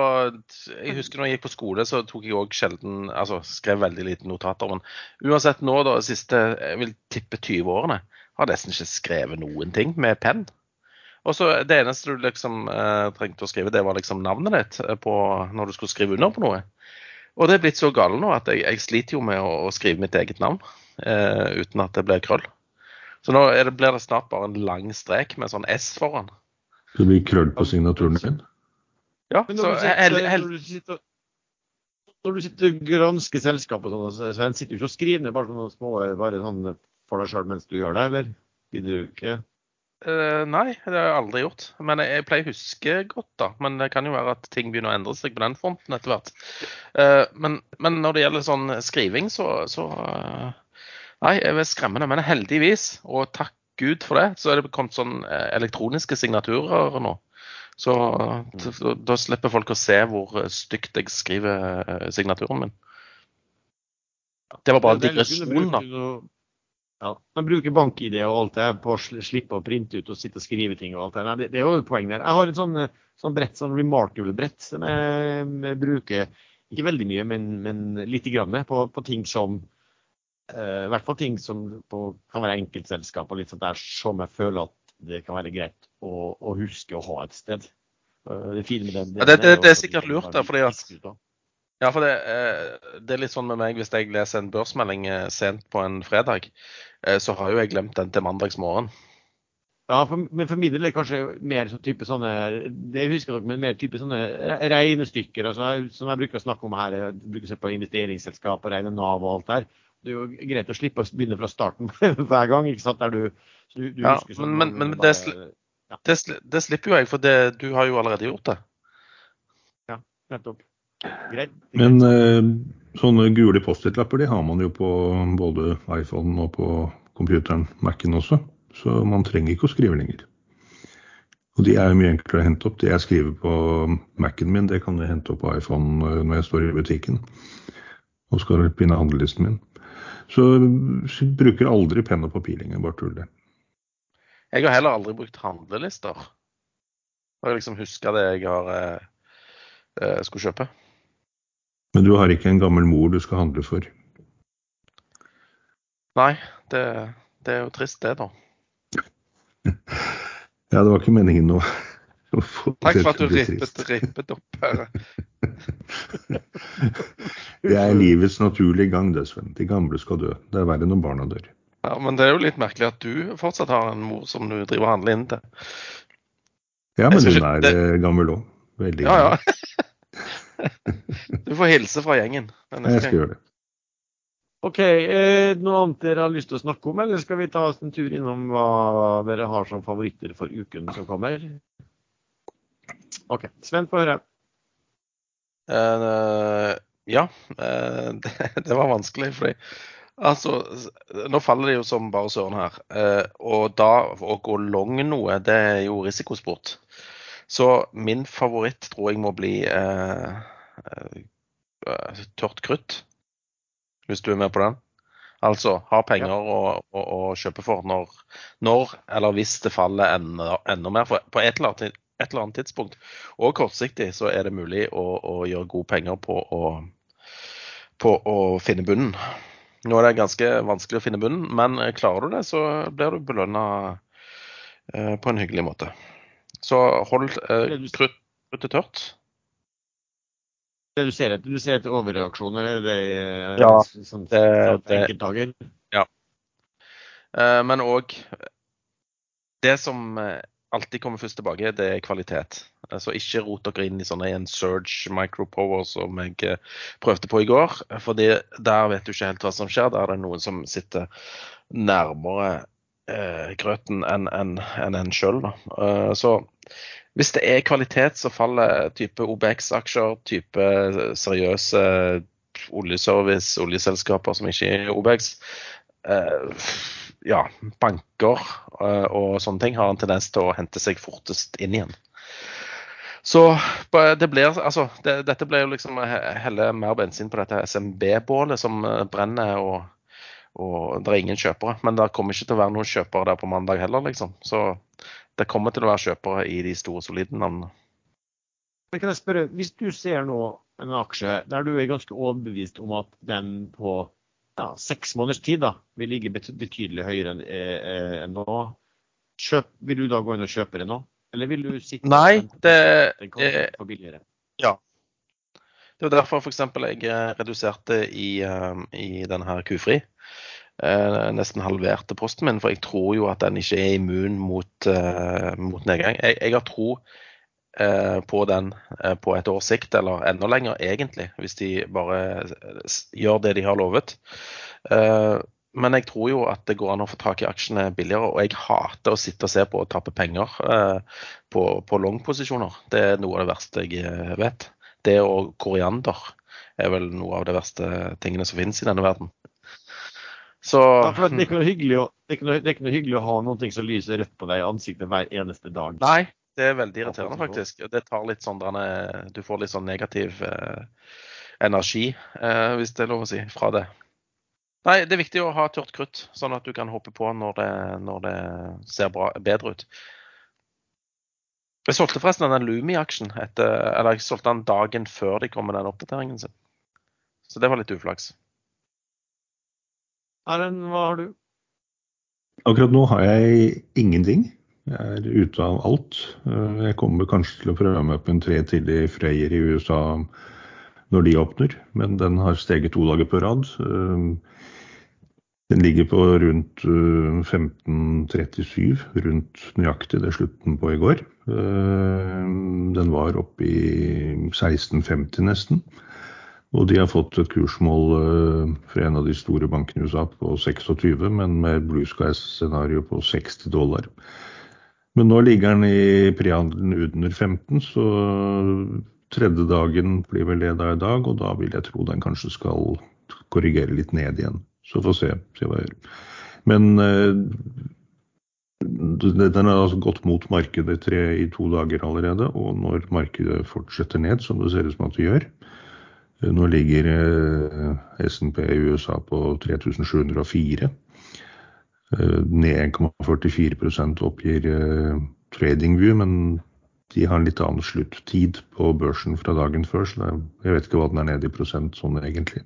jeg husker når jeg gikk på skole, så tok jeg òg sjelden Altså skrev veldig lite notater. Men uansett nå, da, de siste jeg vil tippe 20 årene, har jeg nesten ikke skrevet noen ting med penn. Og så Det eneste du liksom eh, trengte å skrive, det var liksom navnet ditt eh, på, når du skulle skrive under på noe. Og det er blitt så galt nå at jeg, jeg, sliter jo med å, å skrive mitt eget navn eh, uten at det blir krøll. Så nå det, blir det snart bare en lang strek med sånn S foran. Det blir krøll på signaturen din? Ja, Men så når du sitter, hel, når du sitter, når du sitter og gransker selskap og sånn, så sitter du ikke og skriver ned bare sånne små bare sånn for deg sjøl mens du gjør det, eller? Gidder du ikke? Eh, Nei, det har jeg aldri gjort. Men jeg, jeg pleier å huske godt, da. Men det kan jo være at ting begynner å endre seg på den fronten etter hvert. Uh, men, men når det gjelder sånn skriving, så, så uh, Nei, jeg er skremmende. Men heldigvis, og takk Gud for det, så er det kommet sånn elektroniske signaturer nå. Så da, da slipper folk å se hvor stygt jeg skriver signaturen min. Det var bare en Det er veldig digresjon, da. Ja, Man bruker bank-ID og alt det på å slippe å printe ut og sitte og skrive ting og alt det. Nei, det, det er jo et poeng der. Jeg har et sånn, sånn brett, sånn remarkable-brett, som jeg, jeg bruker ikke veldig mye, men, men lite grann på, på ting som uh, I hvert fall ting som på, kan være enkeltselskap og litt sånt der som jeg føler at det kan være greit å, å huske å ha et sted. Uh, Det den, Ja, det- det- det er sikkert lurt, da, fordi at-. Ja, for det, eh, det er litt sånn med meg hvis jeg leser en børsmelding eh, sent på en fredag, eh, så har jo jeg glemt den til mandagsmorgen. Ja, for, men for min del er det kanskje mer sånn type sånne det husker dere, men mer type sånne regnestykker altså, som jeg bruker å snakke om her. Jeg bruker å se på investeringsselskap og regne Nav og alt der. Det er jo greit å slippe å begynne fra starten hver gang. ikke sant? Du, du, du Ja, sånn men- men- men det sli- Det, sli- det slipper jo jeg, for det, du har jo allerede gjort det. Ja, Nettopp. Greit. Men eh, sånne gule Post-It-lapper de har man jo på både iPhone og på computeren, Mac-en også. Så man trenger ikke å skrive lenger. Og de er jo mye enklere å hente opp. Det jeg skriver på Mac-en min, det kan jeg hente opp på iPhone eh, når jeg står i butikken og skal pinne handlelisten min. Så jeg bruker aldri penn og papir lenger, bare det Jeg har heller aldri brukt handlelister. Jeg har liksom huska det jeg har eh, eh, skulle kjøpe. Men du har ikke en gammel mor du skal handle for. Nei, det, det er jo trist, det, da. Ja, det var ikke meningen å, å Takk for at du rippet, rippet opp her. Det er livets naturlige gang, det, Sven. De gamle skal dø. Det er verre når barna dør. Ja, Men det er jo litt merkelig at du fortsatt har en mor som du driver og handler inn til. Ja, men hun er det- eh, gammel òg. Veldig Ja, gammel. ja. Du får hilse fra gjengen Jeg skal gjøre det. OK. Eh, noe annet dere har lyst til å snakke om, eller skal vi ta oss en tur innom hva dere har som favoritter for uken som kommer? OK. Sven, få høre. Uh, ja, Uh, det, det var vanskelig. fordi altså, Nå faller det jo som bare søren her. Uh, og da å gå long noe, det er jo risikosport. Så min favoritt tror jeg må bli eh, tørt krutt. Hvis du er med på den. Altså ha penger å, å, å kjøpe for når, når eller hvis det faller enda, enda mer. For på et eller, annet, et eller annet tidspunkt, og kortsiktig, så er det mulig å, å gjøre gode penger på å, på å finne bunnen. Nå er det ganske vanskelig å finne bunnen, men klarer du det, så blir du belønna eh, på en hyggelig måte. Så hold eh, krutt, kruttet tørt. Det du ser etter, du ser etter overreaksjoner? eller det, eh, Ja, sånn, det- enkeltdager? Eh, men òg Det som eh, alltid kommer først tilbake, det er kvalitet. Så Ikke rot dere inn i sånne en surge micropower som jeg prøvde på i går. For der vet du ikke helt hva som skjer. Der er det noen som sitter nærmere eh, grøten enn en, en, en sjøl. Eh, så hvis det er kvalitet, så faller type OBX-aksjer, type seriøse oljeservice, oljeselskaper som ikke er OBX. Eh, ja, banker eh, og sånne ting har en tendens til å hente seg fortest inn igjen. Så det blir, altså, det, dette blir jo liksom helle mer bensin på dette SMB-bålet som eh, brenner, og, og det er ingen kjøpere. Men det kommer ikke til å være noen kjøpere der på mandag heller, liksom. Så det kommer til å være kjøpere i de store, solide navnene. Men kan jeg spørre, Hvis du ser nå en aksje der du er ganske overbevist om at den på ja, seks måneders tid da, vil ligge betydelig høyere enn eh, en nå, Kjøp, vil du da gå inn og kjøpe det nå? Eller vil du sitte Nei, det den kan få billigere? Ja. Det var derfor f.eks. jeg eh, reduserte i, eh, i denne her Q-fri. Nesten halverte posten min, for jeg tror jo at den ikke er immun mot, mot nedgang. Jeg, jeg har tro Eh, på den eh, på et års sikt, eller enda lenger egentlig, hvis de bare gjør det de har lovet. Eh, men jeg tror jo at det går an å få tak i aksjene billigere, og jeg hater å sitte og se på og tappe penger på, på long-posisjoner. Det er noe av det verste jeg vet. Det og koriander er vel noe av det verste tingene som finnes i denne verden. Så, ja, det er, å, det er noe, det er ikke noe hyggelig å ha noe som lyser rødt på deg i ansiktet hver eneste dag. Nei, det er veldig irriterende, faktisk. Det tar litt sånn Du får litt sånn negativ eh, energi, eh, hvis det er lov å si, fra det. Nei, det er viktig å ha tørt krutt, sånn at du kan hoppe på når det, når det ser bra, bedre ut. Jeg solgte forresten den Lumi-aksjen, eller jeg solgte den dagen før de kom med den oppdateringen sin. Så det var litt uflaks. Erlend, hva har du? Akkurat nå har jeg ingenting. Jeg er ute av alt. Eh, jeg kommer kanskje til å prøve meg på en tre til i Freyr i USA når de åpner, men den har steget to dager på rad. Eh, den ligger på rundt 15.37, eh, rundt nøyaktig det slutten på i går. Den var oppe i 16.50 nesten. Og de har fått et kursmål fra en av de store bankene i USA på 26, men med Blue Sky-scenario på 60 dollar. Men nå ligger den i prehandelen under 15, så tredje dagen blir vel det da i dag, og da vil jeg tro den kanskje skal korrigere litt ned igjen. Så får se, se hva jeg gjør. Men uh, den har altså gått mot markedet i to dager allerede, og når markedet fortsetter ned, som det ser ut som at det gjør eh, Nå ligger S&P SNP i USA på 3704. Eh, ned 1,44 oppgir eh, TradingView, men de har en litt annen sluttid på børsen fra dagen før, så jeg vet ikke hva den er nede i prosent sånn egentlig.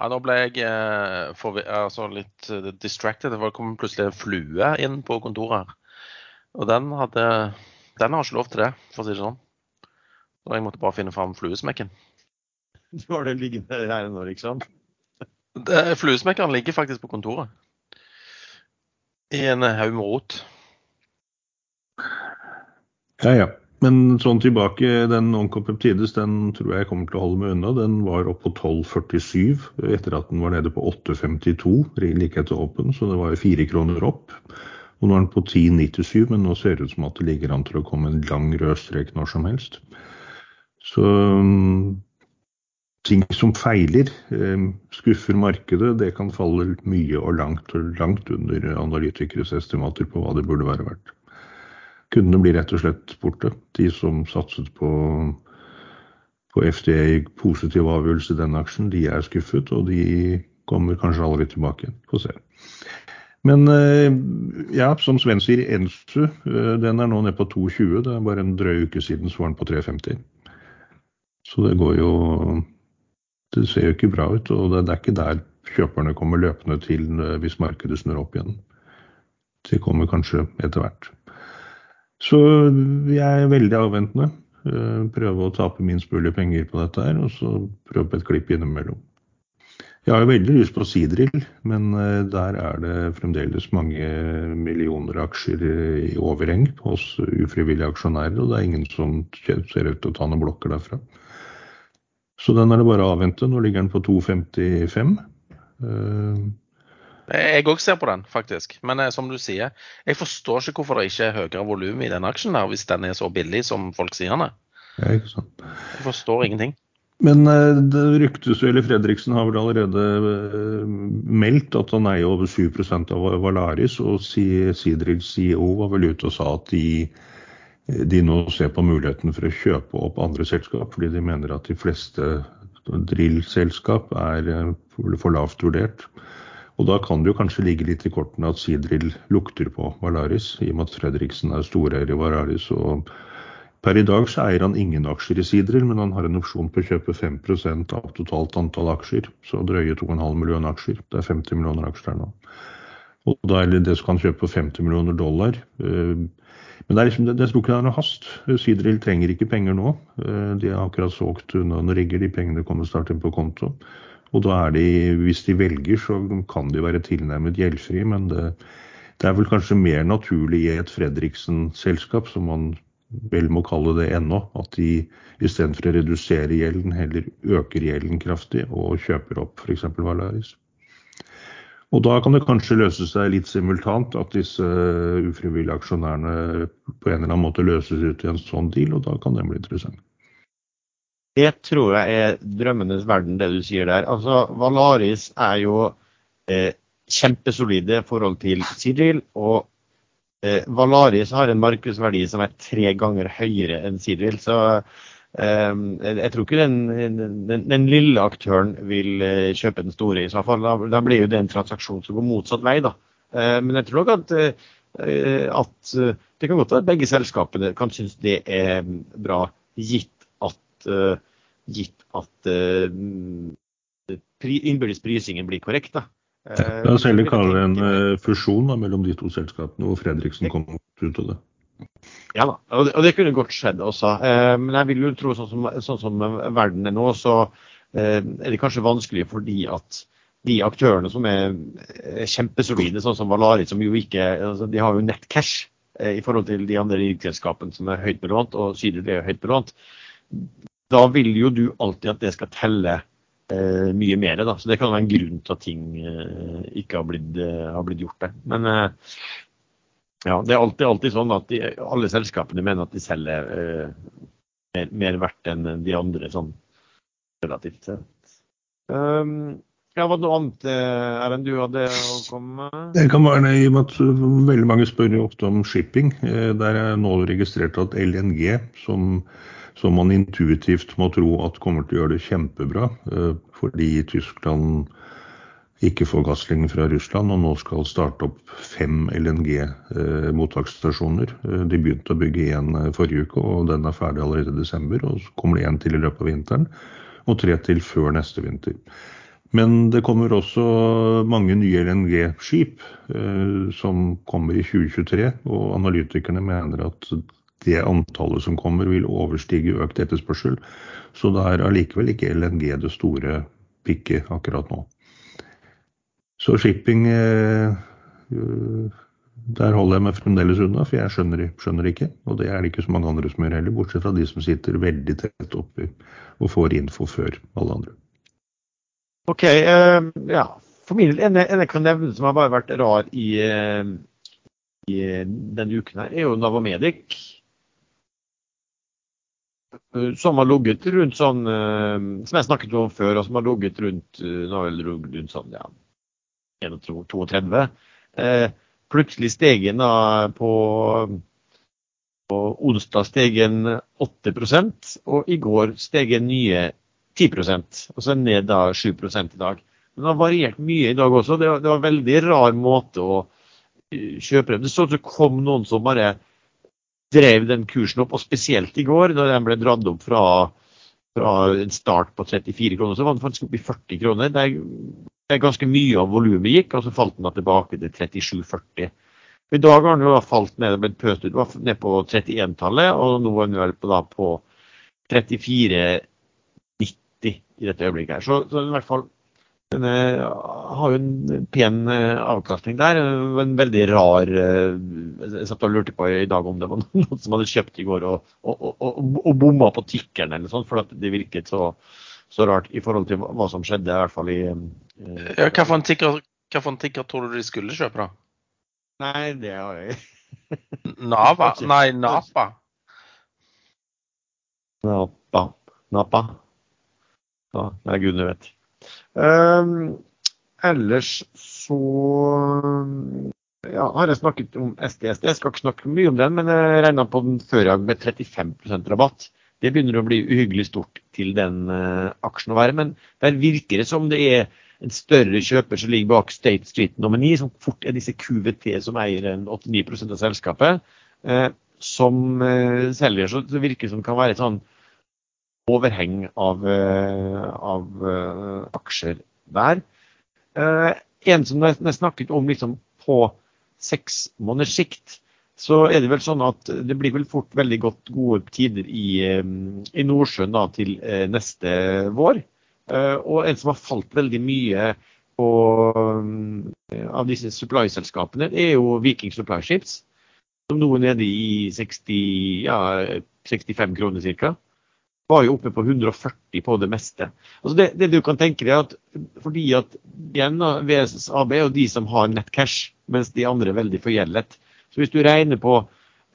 Ja, Nå ble jeg eh, for, altså litt distracted. Det kom plutselig en flue inn på kontoret. her. Og den hadde Den har ikke lov til det, for å si det sånn. Så jeg måtte bare finne fram fluesmekken. Du har det liggende her nå, liksom? Fluesmekkeren ligger faktisk på kontoret i en haug med rot. Ja, ja. Men sånn tilbake, den Oncopeptides den tror jeg kommer til å holde meg unna. Den var opp på 12,47 etter at den var nede på 8,52 like etter åpen, så det var jo fire kroner opp. Og nå er den på 10,97, men nå ser det ut som at det ligger an til å komme en lang rød strek når som helst. Så ting som feiler, eh, skuffer markedet, det kan falle mye og langt, og langt under analytikeres estimater på hva det burde være verdt. Kundene blir rett og slett borte. De som satset på, på FDA positiv avgjørelse i den aksjen, de er skuffet, og de kommer kanskje aldri tilbake. Få se. Men eh, ja, som Sven sier, Ensu eh, den er nå nede på 2,20. Det er bare en drøy uke siden så var den på 3,50. Så det går jo det ser jo ikke bra ut. Og det, er ikke der kjøperne kommer løpende til eh, hvis markedet snur opp igjen. Det kommer kanskje etter hvert. Så jeg er veldig avventende. Eh, prøve å tape minst mulig penger på dette her, og så prøve på et klipp innimellom. Jeg har jo veldig lyst på sidrill, men eh, der er det fremdeles mange millioner aksjer i overheng hos ufrivillige aksjonærer, og det er ingen som ser ut til å ta noen blokker derfra. Så den er det bare å avvente. Nå ligger den på 2,55. Uh, eh, jeg òg ser på den, faktisk. Men eh, som du sier, jeg forstår ikke hvorfor det ikke er høyere volum i den aksjen der, hvis den er så billig som folk sier den er. Ja, ikke sant. Jeg forstår ingenting. Men uh, det ryktes jo, eller Fredriksen har vel allerede meldt at han eier over 7% av Valaris, og Sidril CEO var vel ute og sa at de de nå ser på muligheten for å kjøpe opp andre selskap, fordi de mener at de fleste drillselskap er eh, for lavt vurdert. Og da kan det jo kanskje ligge litt i kortene at Sidrill lukter på Valaris, i og med at Fredriksen er storeier i Valaris og Per i dag så eier han ingen aksjer i Sidril, men han har en opsjon på å kjøpe 5% av totalt antall aksjer. Så drøye 2,5 millioner aksjer. Det er 50 millioner aksjer der nå. Og da er det som kan kjøpe for 50 millioner dollar. Eh, men det er liksom, det, det tror ikke det er noe hast. Sidril trenger ikke penger nå. Eh, de har akkurat solgt noen rigger, de pengene kommer snart inn på konto. Og da er de, hvis de velger, så kan de være tilnærmet gjeldfri, men det, det er vel kanskje mer naturlig i et Fredriksen-selskap, som man vel må kalle det ennå, at de istedenfor å redusere gjelden, heller øker gjelden kraftig og kjøper opp f.eks. Valaris. Og da kan det kanskje løse seg litt simultant at disse ufrivillige aksjonærene på en eller annen måte løses ut i en sånn deal, og da kan det bli interessant. Det tror jeg er drømmenes verden, det du sier der. Altså, Valaris er jo eh, kjempesolide i forhold til Sidril, og Eh, Valaris har en markedsverdi som er tre ganger høyere enn Sidril. Så eh, jeg tror ikke den, den, den, lille aktøren vil eh, kjøpe den store i så fall. Da, da blir jo det en transaksjon som går motsatt vei. da. Eh, men jeg tror nok at, eh, at det kan godt være at begge selskapene kan synes det er bra, gitt at, gitt at innbyrdes prisingen blir korrekt. da. La oss heller kalle det en fusjon da, mellom de to selskapene, hvor Fredriksen kom ut av det. Ja da, og det, og det kunne godt skjedd også. Eh, men jeg vil jo tro sånn som, sånn som verden er nå, så eh, er det kanskje vanskelig fordi at de aktørene som er kjempesolide, sånn som Valarit som jo ikke altså, De har jo nett cash i forhold til de andre riksselskapene som er høyt belånt, og Syder er høyt belånt. Da vil jo du alltid at det skal telle eh, mye mer. Da. Så det kan være en grunn til at ting eh, ikke har blitt, eh, har blitt, gjort. Det. Men eh, ja, det er alltid, alltid sånn at de, alle selskapene mener at de selger eh, mer, mer, verdt enn de andre, sånn relativt sett. Um, ja, Var det noe annet eh, Erlend, du hadde å komme med? Det kan være i og med at veldig mange spør ofte om shipping. Der er nå registrert at LNG, som som man intuitivt må tro at kommer til å gjøre det kjempebra, eh, fordi Tyskland ikke får gasslinjen fra Russland, og nå skal starte opp fem LNG-mottaksstasjoner. Eh, de begynte å bygge én eh, forrige uke, og den er ferdig allerede i desember. Og så kommer det én til i løpet av vinteren, og tre til før neste vinter. Men det kommer også mange nye LNG-skip eh, som kommer i 2023, og analytikerne mener at det antallet som kommer, vil overstige økt etterspørsel. Så det er allikevel ikke LNG det store pikket akkurat nå. Så shipping eh, Der holder jeg meg fremdeles unna, for jeg skjønner, skjønner ikke. Og det er det ikke så mange andre som gjør heller, bortsett fra de som sitter veldig tett oppi og får info før alle andre. OK. Uh, ja. For min en, en jeg kan nevne som har bare vært rar i, uh, i denne uken, her, er jo Navamedic. Som har ligget rundt sånn Som jeg snakket om før, og som har ligget rundt rundt sånn ja, 31. Eh, plutselig steg den på, på onsdag steg den 8 og i går steg den nye 10 og så ned da 7 i dag. Men det har variert mye i dag også. Det var, det var en veldig rar måte å kjøpe det Det så ut som det kom noen som bare drev den kursen opp, og spesielt i går, da den ble dratt opp fra, fra en start på 34 kroner, så var den faktisk oppe i 40 kroner. Det er, ganske mye av volumet gikk, og så falt den da tilbake til 37,40. I dag har den jo da falt ned blitt pøst ut, var ned på 31-tallet, og nå er den vel på, da, på 34,90 i dette øyeblikket. her. Så, så i hvert fall den har jo en pen eh, avkastning der. En veldig rar eh, Jeg satt og lurte på i dag om det var noen som hadde kjøpt i går og, og, og, og bomma på tikkeren eller sånt, for det virket så, så, rart i forhold til hva som skjedde, i hvert fall i eh, ja, for en tikker, tikker tror du de skulle kjøpe, da? Nei, det har jeg Nava? Nei, Napa. Napa. Napa. Ja, det er gudene vet. Um, ellers så ja, har jeg snakket om SDSD. Jeg skal ikke snakke mye om den, men jeg regna på den før i dag med 35% rabatt. Det begynner å bli uhyggelig stort til den uh, aksjen å være. Men der virker det som det er en større kjøper som ligger bak State Street nummer 9, som fort er disse QVT som eier 89 av selskapet. Uh, som eh, selger, så det virker som det kan være et sånn overheng av, eh, av eh, aksjer der. Eh, en som jeg snakket om liksom på seks måneders sikt, så er det vel sånn at det blir vel fort veldig godt gode tider i, i Nordsjøen da, til neste vår. Og en som har falt veldig mye på, av disse supply-selskapene, er jo Viking Supply Ships. Som nå er nede i 60, ja, 65 kroner ca. Var jo oppe på 140 på det meste. Altså det, det, du kan tenke deg at fordi at igjen VSAB er jo de som har nettcash, mens de andre er veldig forgjeldet. Så hvis du regner på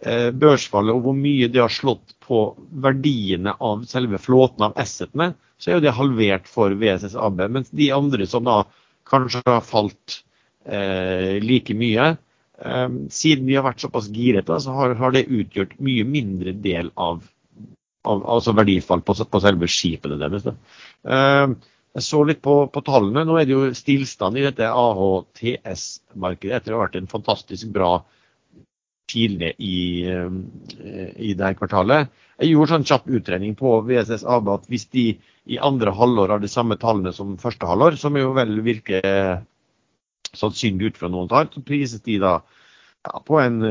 eh, børsfallet og hvor mye det har slått på verdiene av selve flåten av assetene, så er jo det halvert for VSSAB. Mens de andre som da kanskje har falt eh, like mye, eh, siden de har vært såpass girete, så har, det utgjort mye mindre del av altså verdifall på, på, selve skipene deres. Eh, jeg så litt på, på, tallene. Nå er det jo stillstand i dette AHTS-markedet etter å ha vært en fantastisk bra tidlig i, eh, i det kvartalet. Jeg gjorde sånn kjapp utregning på VSS AB at hvis de i andre halvår har de samme tallene som første halvår, som jo vel virker sannsynlig ut fra noen tall, så prises de da ja, på en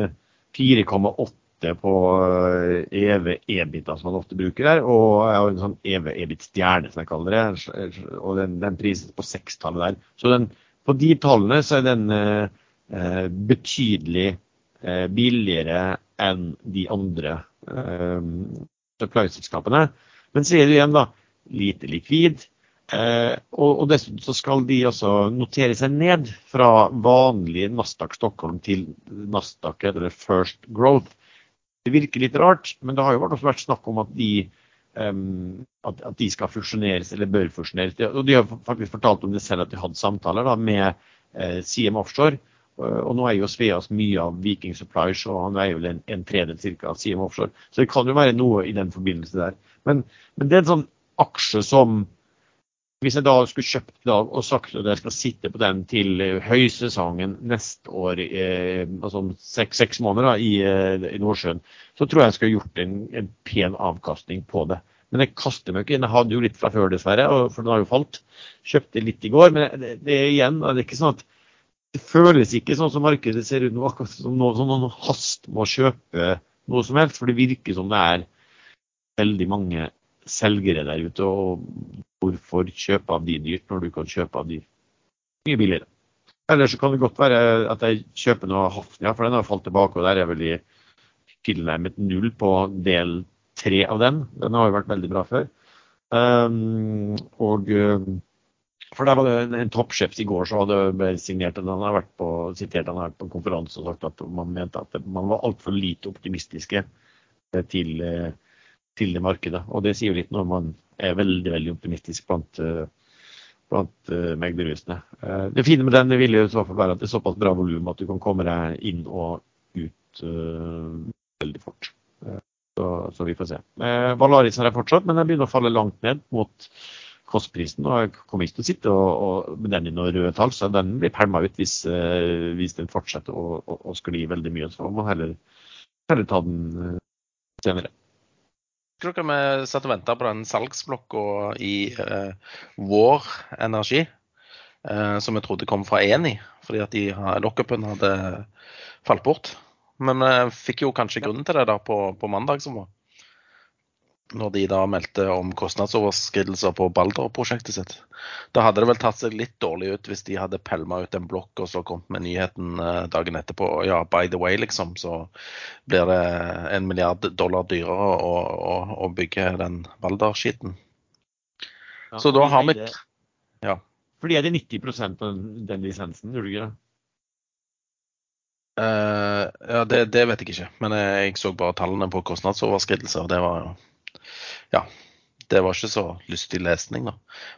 4,8 eh, på eh, EBIT, som man ofte bruker her, og jeg har en sånn EV EBIT-stjerne, som jeg kaller det. Og den, den prises på sekstallet der. Så den, på de tallene så er den eh, betydelig Eh, billigere enn de andre eh, supply-selskapene. Men så er det igjen da lite likvid. Eh, og, og, dessuten så skal de også notere seg ned fra vanlig Nasdaq Stockholm til Nasdaq eller First Growth. Det virker litt rart, men det har jo også vært snakk om at de, um, at, at de skal fusjoneres eller bør fusjoneres. Og de har faktisk fortalt om det selv at de hadde samtaler da, med eh, CM Offshore og nå er jo Sveas mye av Viking Supplies, og han er jo en, en tredjedel cirka av CM Offshore. Så det kan jo være noe i den forbindelse der. Men, men det er en sånn aksje som Hvis jeg da skulle kjøpt i dag og sagt at jeg skal sitte på den til høysesongen neste år, eh, altså om seks, seks måneder da, i, eh, i, Nordsjøen, så tror jeg jeg skulle gjort en, en, pen avkastning på det. Men jeg kaster meg ikke inn. Jeg hadde jo litt fra før, dessverre, for den har jo falt. Kjøpte litt i går. Men det, det er igjen, det er ikke sånn at det føles ikke sånn som markedet ser ut nå, akkurat som noe, som noen hast med å kjøpe noe som helst. For det virker som det er veldig mange selgere der ute. Og hvorfor kjøpe av de dyrt når du kan kjøpe av de mye billigere? Eller så kan det godt være at jeg kjøper noe Hafnia, for den har falt tilbake. Og der er vel i tilnærmet null på del tre av den. Den har jo vært veldig bra før. Um, og um, for der var det en, en toppsjef i går som hadde signert den. Han har vært på, sitert han har på en konferanse og sagt at man mente at man var altfor lite optimistiske eh, til, eh, til, det markedet. Og det sier jo litt når man er veldig veldig optimistisk blant, eh, blant meglerhusene. Det fine med den vil jo i så fall være at det er såpass bra volum at du kan komme deg inn og ut uh, veldig fort. Så, så, vi får se. Uh, Valarisen er fortsatt, men den begynner å falle langt ned mot kostprisen. og Jeg kommer ikke til å sitte og, og, med den i noen røde tall, så den blir pælma ut hvis, uh, hvis, den fortsetter å, å, å, skli veldig mye. Så må man heller, heller ta den senere. Husker dere vi satt og venta på den salgsblokka i eh, Vår Energi, som vi trodde kom fra Eni, fordi at de, lockupen hadde falt bort. Men vi fikk jo kanskje grunnen til det da på, på mandag som var når de da meldte om kostnadsoverskridelser på Balder-prosjektet sitt. Da hadde det vel tatt seg litt dårlig ut hvis de hadde pælma ut en blokk og så kommet med nyheten eh, dagen etterpå. Ja, by the way, liksom, så blir det en milliard dollar dyrere å, å, å bygge den Balder-skitten. Ja, så da har vi Ja. For de er det 90 av den lisensen, gjør du ikke det? Uh, ja, det, det, vet jeg ikke. Men jeg, jeg så bare tallene på kostnadsoverskridelser. Det var jo ja, det var ikke så lystig lesning, da.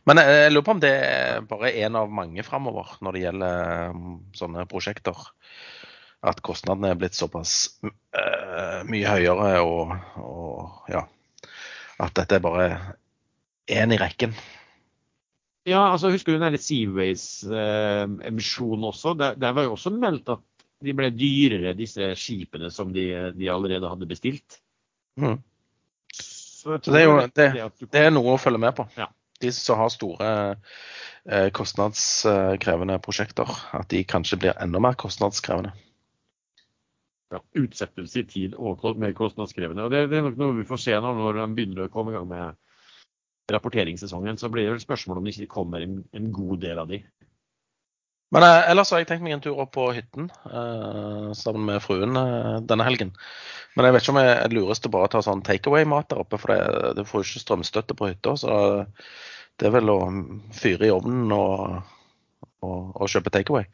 Men jeg, jeg lurer på om det er bare én av mange framover når det gjelder um, sånne prosjekter. At kostnadene er blitt såpass uh, mye høyere og, og, ja At dette er bare én i rekken. Ja, altså husker du den Seaways-emisjonen uh, også? Der, der, var jo også meldt at de ble dyrere, disse skipene som de, de allerede hadde bestilt. Mhm. Så, Så det er jo det, det er noe å følge med på. Ja. De som har store eh, kostnadskrevende prosjekter, at de kanskje blir enda mer kostnadskrevende. ja, utsettelse i tid og mer kostnadskrevende. Og det, det er nok noe vi får se nå når de begynner å komme i gang med rapporteringssesongen. Så blir det vel spørsmål om det ikke kommer en, en god del av de. Men eh, ellers har jeg tenkt meg en tur opp på hytten eh, sammen med fruen eh, denne helgen. Men jeg vet ikke om jeg er lurest bare å ta sånn takeaway-mat der oppe, for det, det får jo ikke strømstøtte på hytta. Så det er vel å fyre i ovnen og, og, og kjøpe takeaway.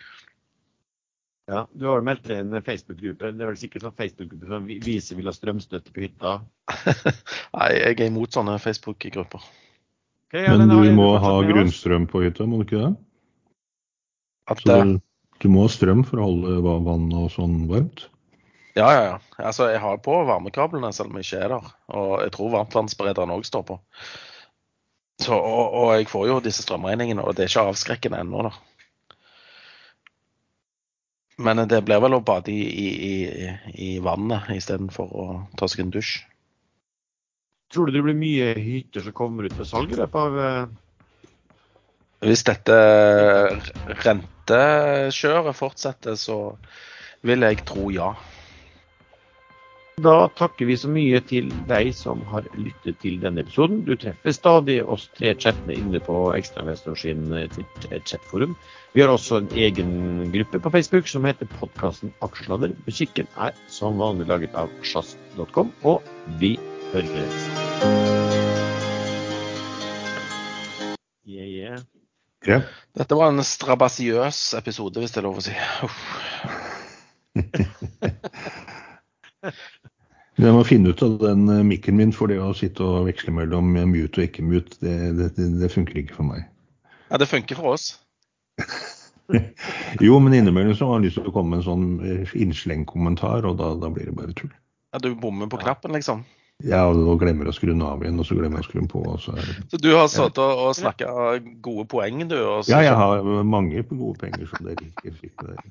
Ja, Du har jo meldt deg en Facebook-gruppe. Det er vel sikkert sånn Facebook-gruppe som viser vil ha strømstøtte på hytta. Nei, jeg er imot sånne Facebook-grupper. Okay, ja, Men du må ha grunnstrøm på hytta, må du ikke det? At, Så du, du må ha strøm for å holde vann og sånn varmt? Ja, ja, ja. Altså, jeg har på varmekablene selv om jeg ikke er der. Og jeg tror varmtvannsberederen òg står på. Så, og, og jeg får jo disse strømregningene, og det er ikke avskrekkende ennå, da. Men det blir vel å bade i, i, i, i vannet istedenfor å ta seg en dusj. Tror du det blir mye hytter som kommer ut for salg i løpet av eh, Hvis dette rentekjøret fortsetter, så vil jeg tro ja. Da takker vi så mye til deg som har lyttet til denne episoden. Du treffer stadig oss tre chattene inne på Ekstrainvestor sin eh, eh, chatforum. Vi har også en egen gruppe på Facebook som heter podkasten Aksjesladder. Musikken er som vanlig laget av sjazz.com, og vi høres. Yeah, yeah. Ja. Dette var en strabasiøs episode, hvis det er lov å si. Jeg må finne ut av den eh, mikken min, for det å sitte og veksle mellom mute og ikke mute, det, det, det, det funker ikke for meg. Ja, det funker for oss. Jo, men innimellom så har jeg lyst til å komme med en sånn eh, innslengkommentar, og da, da blir det bare tull. Ja, du bommer på knappen, liksom. Ja, og glemmer å skru den av igjen, og så glemmer jeg å skru den på. Og så er det... Så du har sittet og, og snakka gode poeng, du. Og så, Ja, jeg har mange gode penger som dere ikke fikk med dere.